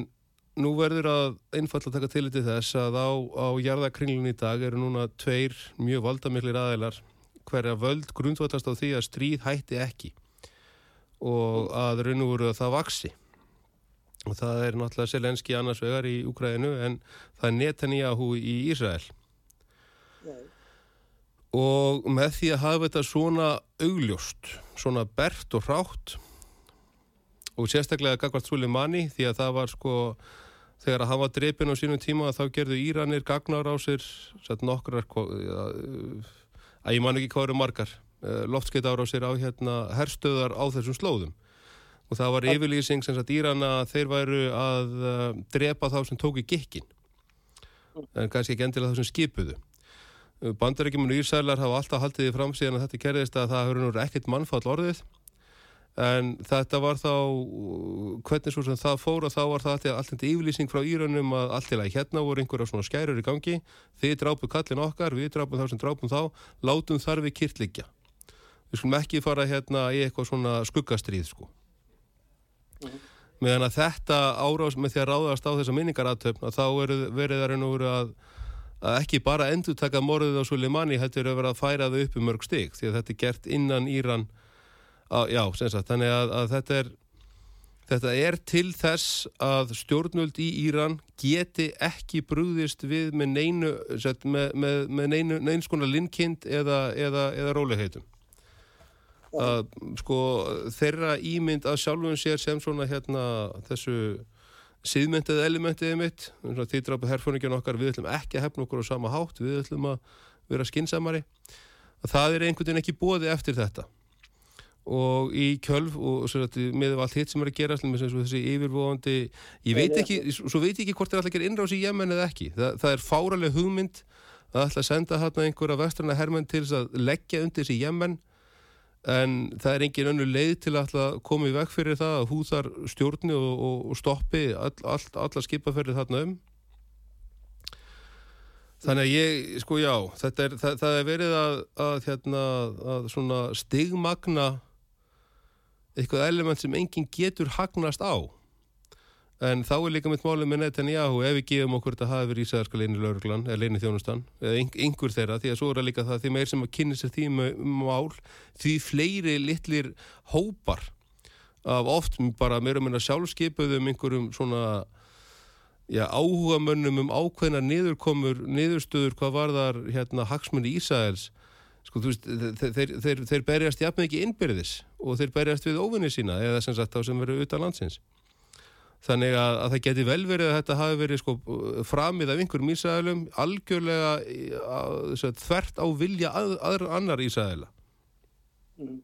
B: nú verður að einfalla taka til til þess að á, á jarðakringlun í dag eru núna tveir mjög valdamiklir aðeilar hverja völd grundvotast á því að stríð hætti ekki og að raun og veru að það vaksi og það er náttúrulega Selenski annars vegar í Ukraínu en það er Netanyahu í Ísrael Nei. og með því að hafa þetta svona augljóst, svona bert og rátt og sérstaklega Gagvart Suleimani því að það var sko þegar að hann var dreipin á sínum tíma þá gerðu Íranir gagnar á sér nokkrar að ég man ekki hvað eru margar eh, loftskeitt ára á sér á hérna herstöðar á þessum slóðum. Og það var yfirlýsing sem sagt Írana þeir væru að uh, drepa þá sem tóki gikkin en kannski ekki endilega þá sem skipuðu. Bandarækjuminu Írsælar hafa alltaf haldið í framsíðan að þetta kerðist að það hefur ekkert mannfall orðið en þetta var þá hvernig svo sem það fór og þá var það alltaf yfirlýsing frá Írannum að alltaf hérna voru einhverja svona skærur í gangi. Þið drápu kallin okkar, við drápum þá sem drápum þá. Látum þar við kyrtliggja við skulum ekki fara hérna í eitthvað svona skuggastrýð sko. Mm -hmm. meðan að þetta árás með því að ráðast á þessa minningaratöfn að þá verið það raun og veru að, að ekki bara endur taka morðið á Suleimani hættur að vera að færa þau upp um mörg stig því að þetta er gert innan Íran Á, já, sagt, þannig að, að þetta er þetta er til þess að stjórnvöld í Íran geti ekki brúðist við með neinu sagt, með, með, með neinu, neins konar linnkind eða, eða, eða róliheitum að sko þeirra ímynd að sjálfum sér sem svona hérna þessu síðmyndið elementið mitt því drápa herfóningin okkar við ætlum ekki að hefna okkur á sama hátt, við ætlum að vera skinsamari að það er einhvern veginn ekki bóði eftir þetta og í kjölf og með allt hitt sem er að gera þessi yfirvóðandi ég veit ekki, svo veit ég ekki hvort það alltaf að gera innráðs í Jemen eða ekki, það, það er fáraleg hugmynd að alltaf senda hérna einhverja vestrana hermenn til þess að leggja undir þessi Jemen en það er engin önnu leið til að koma í veg fyrir það að húðar stjórni og, og, og stoppi all, all, alla skipaferðið þarna um. Þannig að ég, sko já, er, það, það er verið að, að, hérna, að stigmagna eitthvað element sem enginn getur hagnast á. En þá er líka mitt málið með Netanyahu ef við gefum okkur þetta hafi verið ísæðarska leini lauruglan eða leini þjónustan eða einhver þeirra því að svo er það líka það því meir sem að kynna sér því mál því fleiri litlir hópar af oft bara meira meina sjálfskeipuðum einhverjum svona já, áhuga mönnum um ákveðna niðurkomur, niðurstöður hvað var þar hérna hagsmunni Ísæls sko þú veist, þeir, þeir, þeir berjast jafn ekki innbyrðis og þeir berjast við óvinni sína eða sem sagt þá sem verður utan landsins. Þannig að, að það geti vel verið að þetta hafi verið sko framið af einhverjum Ísæðilum algjörlega að, að, þvert á vilja að, aðra annar Ísæðila mm.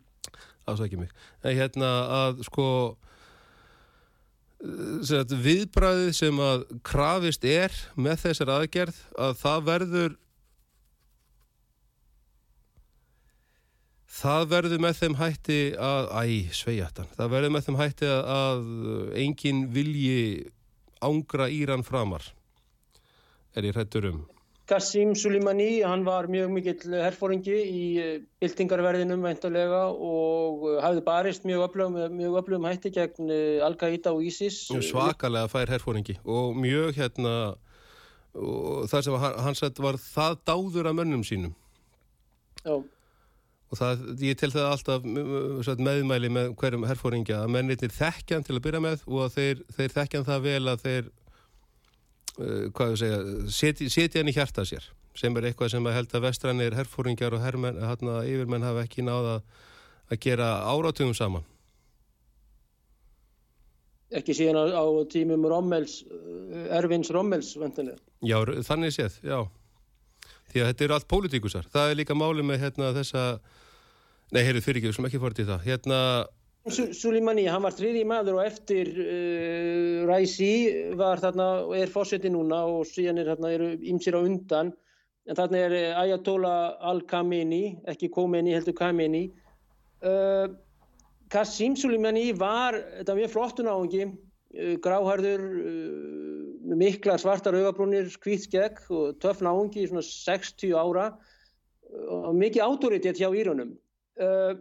B: ásækjum mig. En hérna að sko sagt, viðbræðið sem að krafist er með þessar aðgerð að það verður Það verður með þeim hætti að, æ, sveijatan, það verður með þeim hætti að, að engin vilji ángra Íran framar, er ég hrættur um.
A: Qassim Soleimani, hann var mjög mikill herfóringi í eh, byltingarverðinum veintalega og eh, hafði barist mjög öflugum, mjög öflugum hætti gegn eh, Al-Qaida og ISIS.
B: Svakalega fær herfóringi og mjög hérna, og það sem hann sett var það dáður af mönnum sínum. Já og það, ég tel það alltaf meðmæli með hverjum herfóringja að mennirnir þekkjan til að byrja með og að þeir, þeir þekkjan það vel að þeir uh, hvað ég segja seti, setja hann í hjarta sér sem er eitthvað sem að held að vestrannir herfóringjar og herrmenn, hérna yfirmenn hafa ekki náða að gera áratugum saman.
A: Ekki síðan á, á tímum Rommels, uh, Ervins Rommels vendilega.
B: Já, þannig séð, já. Því að þetta eru allt pólitíkusar. Það er líka máli með hérna þessa Nei, heyrðu fyrir ekki, við slum ekki fórt í það. Hérna...
A: Suleimani, hann var þriði maður og eftir uh, Raisi var þarna, er fósetti núna og síðan er þarna, eru ymsir á undan. En þarna er uh, Ayatollah al-Khamenei, ekki Khomeini, heldur Khamenei. Uh, Qassim Suleimani var, þetta var mjög flottun áhengi, uh, gráharður, uh, miklar svartar augabrúnir, hvítskegg og töfn áhengi í svona 60 ára og mikið autoritet hjá Írunum uh,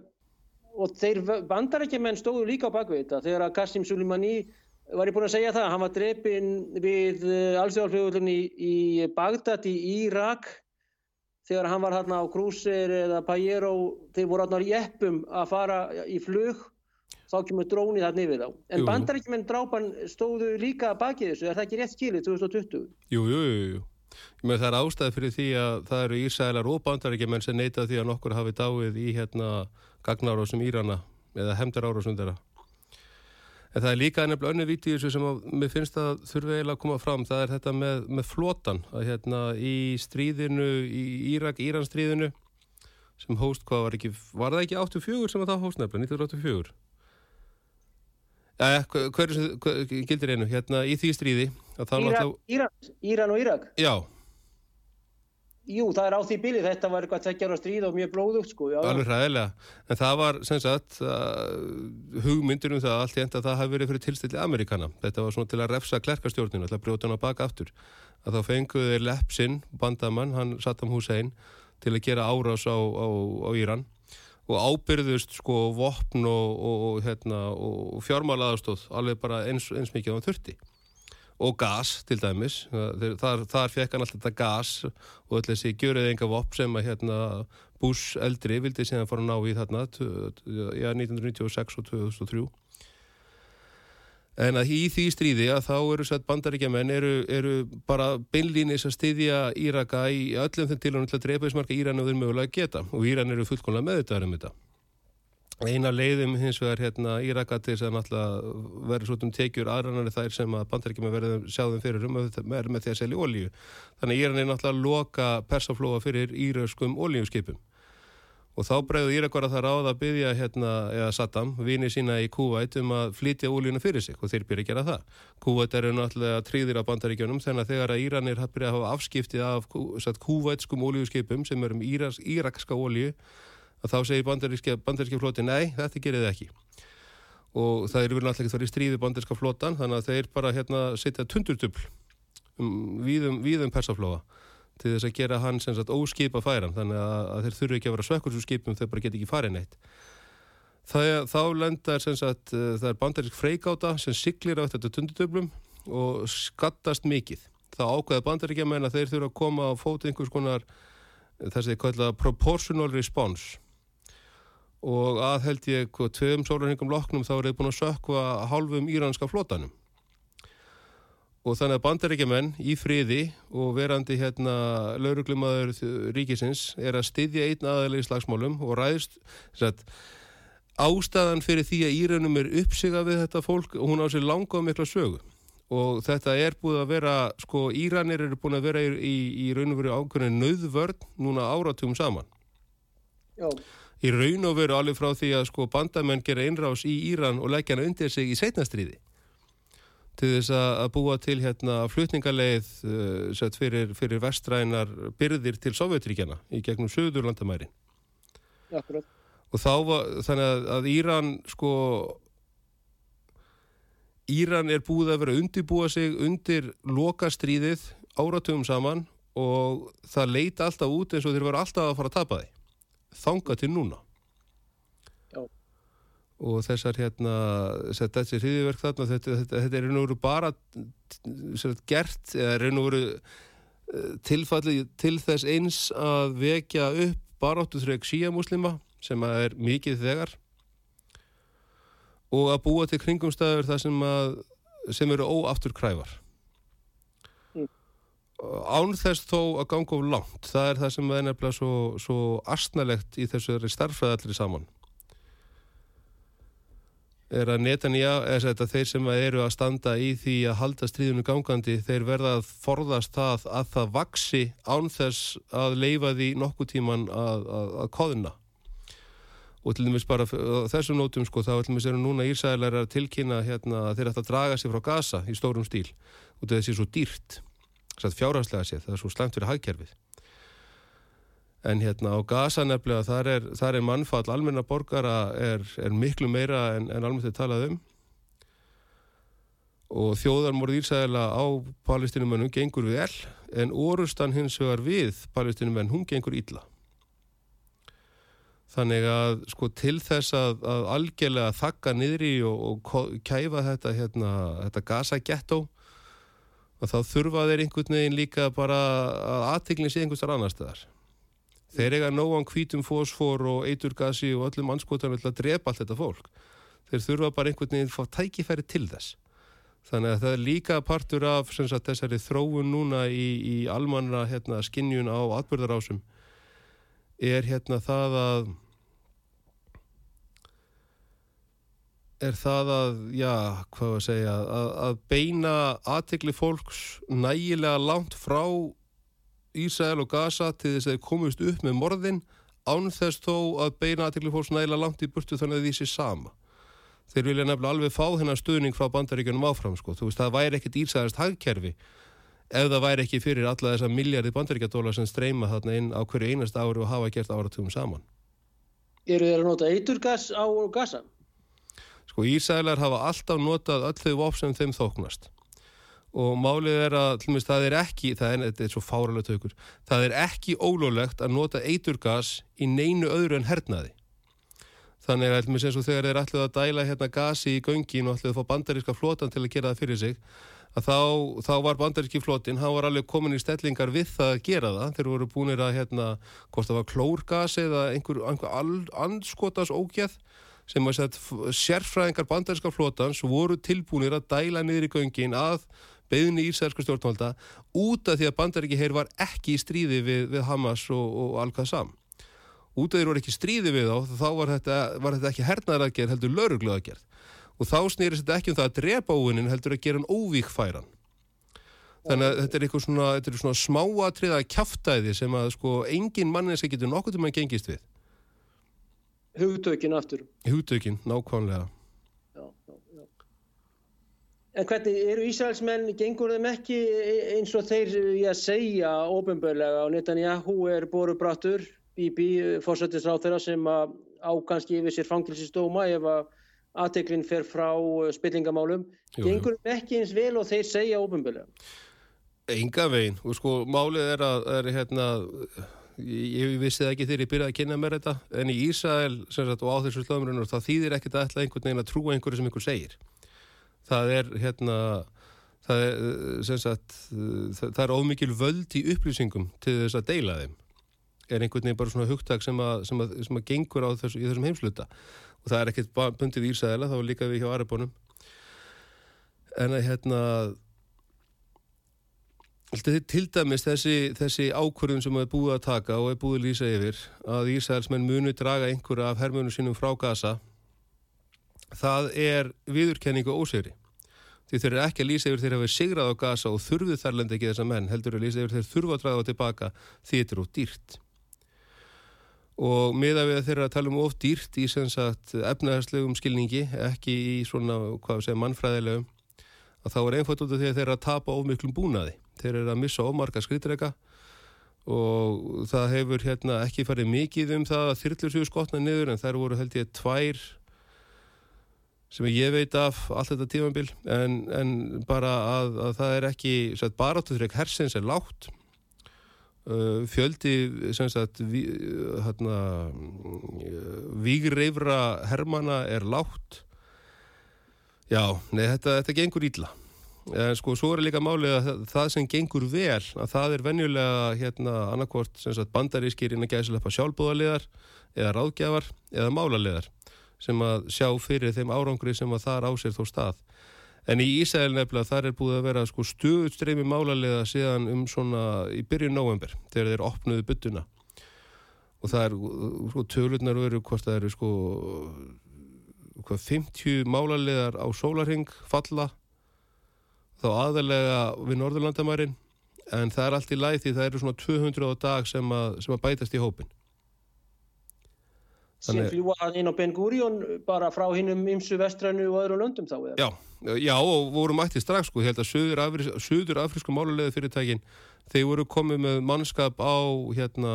A: og þeir bandarækjumenn stóðu líka á bakvið þegar að Qassim Soleimani var ég búin að segja það, hann var drefin við uh, alþjóðalfljóðullunni í Bagdad í Írak. Þegar hann var hérna á Krúsir eða Pajero, þeir voru hérna í eppum að fara í flug. Þá kemur drónið þarna yfir þá. En bandarækjumenn drápan stóðu líka bakið þessu, er það ekki rétt skilið 2020?
B: Jú, jú, jú, jú Það er ástæði fyrir því að það eru Ísælar og bandarækjumenn sem neyta því að nokkur hafi dáið í hérna gagnárásum Írana eða hemdarárásum þeirra. En það er líka nefnilega önnu viti í þessu sem að, mér finnst að þurfi eiginlega að koma fram. Það er þetta með, með flotan að hérna í stríðinu, í Írak, Íranstríðinu sem hóst, hvað var ekki, var það ekki 84 sem að það hóst nefnilega, 1984? Ja, hverju gildir einu, hérna í því stríði
A: Íran, alltaf... Íran, Íran og Írak?
B: Já.
A: Jú, það er á því bíli, þetta var eitthvað tveggjara stríð og mjög blóðugt sko já.
B: Alveg ræðilega, en það var sem sagt hugmyndur um það allt í enda að það hafi verið fyrir tilstilli Amerikana þetta var svona til að refsa klerkastjórninu til að brjóta hann á baka aftur. Að þá fenguði Lepsin, bandamann, hann Saddam Hussein til að gera árás á, á, á Íran og ábyrðust sko vopn og, og, hérna, og fjármálaðarstóð alveg bara eins, eins mikið á þurfti. Og gas til dæmis. Þar, þar fekk hann alltaf þetta gas og öll þessi gjörið enga vopp sem að hérna, Bush eldri vildi síðan fara að ná í þarna ja, 1996 og 2003 en að í því stríði að þá eru sætt bandaríkjaman eru, eru bara beinlýnis að styðja Íraka í öllum þeim tilhörnum til að drepa þess marga Íran og þeir mögulega geta. Og Íran eru fullkonlega meðutaður um þetta. Eina leiðum hins vegar hérna Írakatir sem náttúrulega verður svona tekjur aðranari þær sem að bandaríkjum verður sjáðum fyrir um að verður með því að selja ólíu þannig Íran er náttúrulega að loka persaflóa fyrir íraskum ólíuskipum og þá bregður Írakvar að það ráða að byggja hérna, eða Saddam, vini sína í Kúvæt um að flytja ólíuna fyrir sig og þeir byrja að gera það. Kúvæt eru náttúrulega tríðir á bandaríkjunum þannig að þegar að Íranir byrja að hafa afskiptið af kúvætskum ólíuskipum sem eru um írakska ólíu að þá segir bandaríski floti nei, þetta gerir þið ekki. Og það er vel náttúrulega ekki þar í stríði bandaríska flotan þannig að þeir bara hérna setja tundurtubl um, víðum, víðum persaflóa til þess að gera hann sem sagt óskipa færan þannig að, þeir þurfu ekki að vera sökkur svo skipum þeir bara get ekki farið neitt. Það, þá lendar sem sagt uh, það er bandarísk freikáta sem siglir á þetta tundurtublum og skattast mikið. Þá ákveða bandaríkja menn að þeir þurfa að koma á fót einhvers konar þess að ég kalla proportional response. Og að held ég tveim sólarhengum loknum þá er þið búin að sökva hálfum íranska flotanum og þannig að bandaríkjumenn í friði og verandi hérna lauruglumadur ríkisins er að styðja einn aðalega í slagsmálum og ræðist satt, ástæðan fyrir því að Írönum er uppsiga við þetta fólk og hún á sér langa og mikla sögu. Og þetta er búið að vera sko Íranir eru búin að vera í, í, raun og veru ákveðinu nöðvörn núna áratugum saman.
A: Já.
B: í raun og veru alveg frá því að sko bandamenn gera einrás í Íran og leggja hana undir sig í setnastriði til þess að búa til hérna flutningaleið uh, fyrir, fyrir vestrænar byrðir til Sovjetríkjana í gegnum söður landamæri.
A: Akkurat.
B: Og þá var þannig að, að Íran sko Íran er búið að vera að undibúa sig undir lokastríðið áratugum saman og það leita alltaf út eins og þeir vera alltaf að fara að tapa því. Þanga til núna og þessar hérna þessi hriðiverk þarna þetta, þetta, þetta er raun og veru bara sagt, gert eða raun og veru eh, tilfallið til þess eins að vekja upp baráttu þrjög síamuslima sem er mikið þegar og að búa til kringumstæður það sem, sem eru óaftur kræfar mm. án þess þó að ganga of langt það er það sem er nefnilega svo, svo astnalegt í þessu starfræðallir saman er að Netanja, eða þetta, þeir sem eru að standa í því að halda stríðinu gangandi, þeir verða að forðast það að það vaksi án þess að leifa því nokkuð tíman að, að, að koðina. Og til dæmis bara þessum nótum sko, þá til dæmis eru núna Írsælar að tilkynna hérna, að þeir ætta að draga sér frá gasa í stórum stíl og þetta sé svo dýrt, fjárhanslega séð, það er svo slæmt fyrir hagkerfið en hérna á Gaza nefnilega þar er, þar er mannfall almenna borgara er, er miklu meira en, en almennt er talað um. Og þjóðarmórð Írsæðila á palestinumennum gengur vel en orustan hins vegar við palestinumenn hún gengur ítla þannig að sko til þess að, að algjörlega þakka niðri og, og kæfa þetta hérna, þetta Gaza ghetto og þá þurfa þeir einhvern veginn líka bara að aðteglinn sé einhverstar annar staðar Þeir eiga nógan hvítum fósfor og eiturgasi og öllum anskotan að drepa allt þetta fólk. Þeir þurfa bara einhvern veginn að fá tækifæri til þess. Þannig að það er líka partur af sagt, þessari þróun núna í, í almanna hérna, skinnjun á atbyrðarásum er hérna það að er það að, já, hvað var að segja, að, að beina aðtegli fólks nægilega langt frá Ísæl og Gaza til þess að þeir komist upp með morðin án þess þó að beina aðtikli fólks nægilega langt í burtu þannig að því sé sama. Þeir vilja nefnilega alveg fá þennan stuðning frá bandaríkjunum áfram sko. Þú veist það væri ekkit ísæðast hagkerfi ef það væri ekki fyrir alla þessa miljardi bandaríkjadólar sem streyma þarna inn á hverju einast ári og hafa gert áratugum saman.
A: Eru þeir að nota eiturgas á Gaza?
B: Sko Ísælar hafa alltaf notað öll þau vop sem þeim þóknast og málið er að tlumist, það er ekki, það er, þetta er svo fáralega tökur, það er ekki ólólegt að nota eiturgas í neinu öðru en hernaði. Þannig að eins og þegar þeir ætluð að dæla hérna gasi í göngin og ætluð að fá bandaríska flotan til að gera það fyrir sig, að þá, þá var bandaríski flotin, hann var alveg komin í stellingar við það að gera það. Þeir voru búinir að hérna, hvort það var klórgas eða einhver, einhver anskotas ógæð sem að sérfræðingar bandaríska flotans voru tilbúinir að dæla niður í göngin að beðni ísælsku stjórnvalda út af því að bandaríki heyr var ekki í stríði við, við Hamas og, og Al-Qassam. Út af því að þeir voru ekki stríði við þá, þá var þetta, var þetta ekki hernaðaragerð heldur laurugluðagerð. Og þá snýrist þetta ekki um það að drepa óvinnin heldur að gera hann óvíkfæran. Þannig að þetta er eitthvað svona, er svona smáatriða kjáftæði sem að sko engin manneski getur nokkur til mann gengist við.
A: Hugtökin aftur.
B: Hugtökin, nákvæmlega.
A: En hvernig eru Ísraelsmenn, gengur þeim ekki eins og þeir já, segja ofinbörlega og Netanyahu er borubrattur, Bibi, fórsættisráð þeirra sem ákanski yfir sér fangilsistóma ef að aðteklinn fer frá uh, spillingamálum. Jú, gengur þeim ekki eins vel og þeir segja ofinbörlega?
B: Enga veginn og sko málið er að, er, hérna, ég vissi það ekki þegar ég byrjaði að kynna mér þetta, en í Ísrael sagt, og á þessu slöfumrunur það þýðir ekkert að ætla einhvern veginn að trúa einhverju sem einhver segir það er hérna það er, sagt, það er ómikil völd í upplýsingum til þess að deila þeim. Er einhvern veginn bara svona hugtak sem að, sem að, sem að gengur á þessu, í þessum heimsluta og það er ekkert bundið í Ísæðila, þá líka við hjá Arabónum en að hérna til dæmis þessi, þessi ákvörðun sem er búið að taka og er búið að lýsa yfir að Ísæðilsmenn munu draga einhverja af hermjónu sínum frá gasa það er viðurkenningu ósegri því þeir eru ekki að lýsa yfir þeir hafa sigrað á gasa og þurfið þærlendi ekki þessa menn heldur að lýsa yfir þeir þurfa að draga tilbaka. Því þetta eru dýrt. Og miða við að þeir eru að tala um of dýrt í efnaðarslegum skilningi ekki í svona, hvað segja, mannfræðilegum að þá er einföld út af því að þeir eru að tapa of miklum búnaði. Þeir eru að missa ofmarka skritreka og það hefur hérna ekki farið mikið um það að þyrlur séu skotna niður en þær voru held ég tvær sem ég veit af allt þetta tímanbíl en, en bara að, að það er ekki baráttuðrygg hersins er lágt. Uh, fjöldi sagt ví, hérna, vígreifra hermana er lágt. Já, nei þetta, þetta gengur ílla en sko svo er líka málið að það sem gengur vel að það er venjulega hérna annarkvort bandarískir innan gæðsilepa sjálfbúðarleðar eða ráðgjafar eða málaleðar sem að sjá fyrir þeim árangri sem að þar á sér þó stað. En í Ísæl nefnilega þar er búið að vera sko stuðstreymi málarlega síðan um svona í byrjun november þegar þeir opnuðu byttuna og það er sko tölurnar veru hvort það eru sko hvað 50 málarlegar á sólarhing falla þá aðalega við Norðurlandamærin en það er allt í læð því það eru svona 200 á dag sem að, sem að bætast í hópin
A: sem fljúa inn á Ben Gurion bara frá hinnum ymsu vestrænu og öðru löndum þá?
B: Já, já og voru mætti strax sko, ég held að söður, afri, söður afrísku málulegðu fyrirtækin, þeir voru komið með mannskap á hérna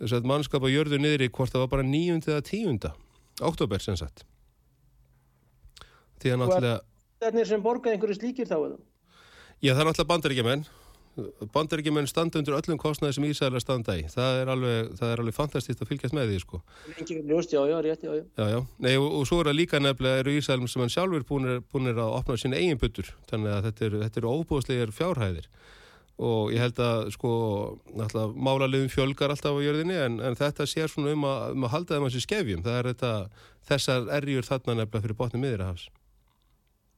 B: þess að mannskap á jörðu niður í hvort það var bara nýjunda eða tíunda, oktober sem sagt
A: því að náttúrulega Þetta er sem borgað einhverju slíkir þá eða?
B: Já, það er náttúrulega bandaríkjaman bandaríkjumenn standa undir öllum kostnæði sem Ísæðilega standa í. Það er alveg, er alveg fantastist að fylgjast með því sko.
A: Ljóst, já, já, rétt, já,
B: já. já Nei, og, og svo er það líka nefnilega eru Ísæðilum sem hann sjálfur búinir, að opna sín eigin byttur þannig að þetta eru, eru óbúðslegar fjárhæðir. Og ég held að sko málarlegum fjölgar alltaf á jörðinni en, en þetta sér svona um að, um að halda þeim að sér skefjum. Það er þetta, þessar erjur þarna nefnilega fyrir botni miðrahafs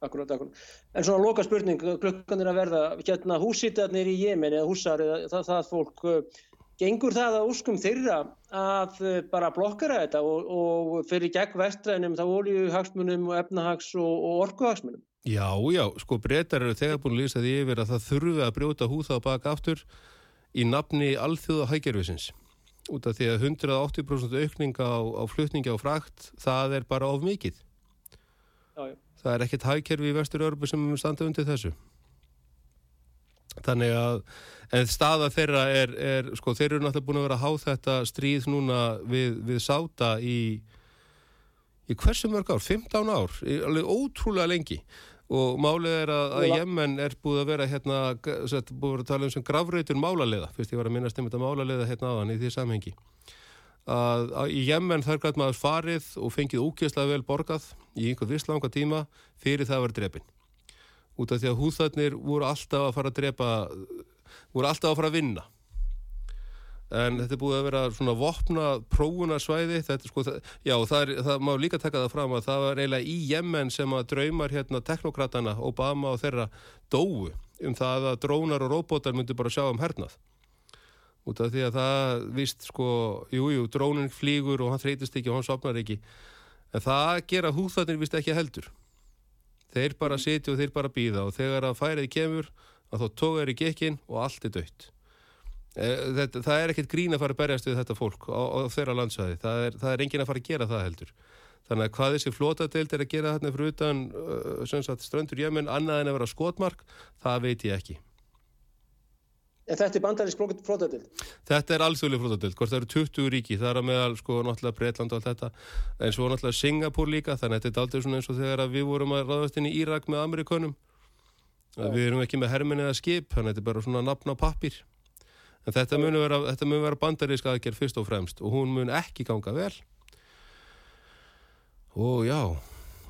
A: Akkurat, akkurat. En svona loka spurning, klukkan er að verða, hérna húsítarnir í Jemen eða húsar, það, það fólk, uh, gengur það að úrskum þeirra að uh, bara blokkara þetta og, og fyrir gegn vestrænum þá oljuhagsmunum og efnahags og, og orkuhagsmunum?
B: Já, já, sko breytar eru þegar búin að lýsa því yfir að það þurfi að brjóta húða baka aftur í nafni alþjóða hægerfisins. Út af því að 180% aukning á, á flutningi á frakt, það er bara of mikið. Já, já það er ekkert hægkerfi í vestur-Örbu sem standa undir þessu. Þannig að en staða þeirra er, er sko þeir eru náttúrulega búin að vera að há þetta stríð núna við, við sáta í í hversu mörg ár? 15 ár? Alveg ótrúlega lengi. Og málið er að, að Jemen er búið að vera hérna, búið að vera að tala um sem gravreitur málarleiða, fyrst ég var að minnast um þetta málarleiða hérna aðan í því samhengi að, að í Jemen þar gæt maður farið og fengið úkjæslega vel borgað í einhvern viss langa tíma fyrir það að vera drefin út af því að húþarnir voru alltaf að fara að drepa voru alltaf að fara að vinna. En þetta er búið að vera svona vopna prófunarsvæði þetta sko, það, já það, er, það má líka taka það fram að það var eiginlega í Jemen sem að draumar hérna teknokratana Obama og þeirra dóu um það að drónar og róbótar myndi bara sjá um hernað út af því að það vist sko, jújú, jú, drónin flýgur og hann þreytist ekki og hann sopnar ekki. En það gera húþarnir vist ekki heldur. Þeir bara sitja og þeir bara býða og þegar að færið kemur að þá tóka þeir í gekkin og allt er dött e, þetta, það er ekkert grín að fara að berjast við þetta fólk á, á þeirra landsæði það er, það er engin að fara að gera það heldur. Þannig að hvað þessi flótadeild er að gera þarna fyrir utan uh, ströndur jöminn annað en að vera skotmark það veit ég ekki
A: En þetta er bandarísk flótadild?
B: Þetta er alþjóðlega flótadild, hvort það eru 20 ríki, það er að meðal sko náttúrulega Breitland og allt þetta, en svo náttúrulega Singapur líka, þannig að þetta er aldrei svona eins og þegar við vorum að ráðast inn í Írak með Amerikunum, við erum ekki með hermin eða skip, þannig að þetta er bara svona nafn á pappir. En þetta mun vera, vera bandarísk aðgerð fyrst og fremst og hún mun ekki ganga vel. Og já,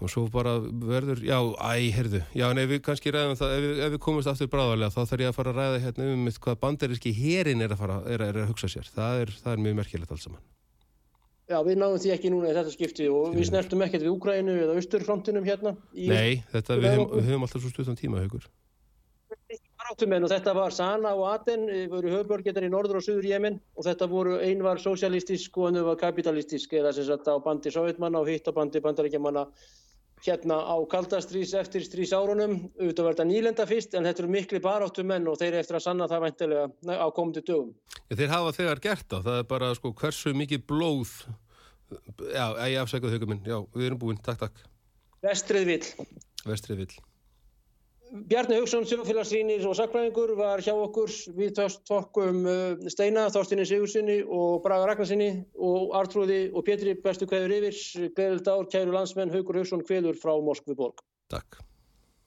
B: og svo bara verður, já, æ, heyrðu já, en ef við kannski ræðum það, ef við, ef við komumst aftur bráðarlega, þá þarf ég að fara að ræða hérna um hvað bandaríski herin er að fara er, er að hugsa sér, það er, það er mjög merkilegt alls saman.
A: Já, við náðum því ekki núna í þetta skipti og við snertum ekkert við Úgrænu eða Austurfrontinum hérna.
B: Nei, þetta, við höfum, við höfum alltaf svo stuttan tíma, hugur.
A: Baráttumenn og þetta var Sana og Aden, eh, voru höfbörgetar í norður og suður Jemen og þetta voru, ein var sosialistisk og önnur var kapitalistisk eða sem sagt á bandi sovjetmanna og hitt á bandi bandarækjamanna hérna á kaldastrís eftir strís árunum, auðvitað þetta nýlenda fyrst en þetta eru miklu baráttumenn og þeir eru eftir að sanna það væntilega á komandi dögum.
B: Já, þeir hafa þegar gert það, það er bara sko hversu mikið blóð, já, ég afsækjaði hugum minn, já, við erum búin, takk, takk.
A: Vestrið vill.
B: Vestrið vill.
A: Bjarni Haugsson, sjófélagsrýnir og sakfræðingur var hjá okkur við tókkum uh, Steina, Þorstinni Sigursinni og Braga Ragnarsinni og Artrúði og Pétri bestu kveður yfir, gleðild ár, kæru landsmenn, Haugur Haugsson kveður frá Moskvi borg.
B: Takk.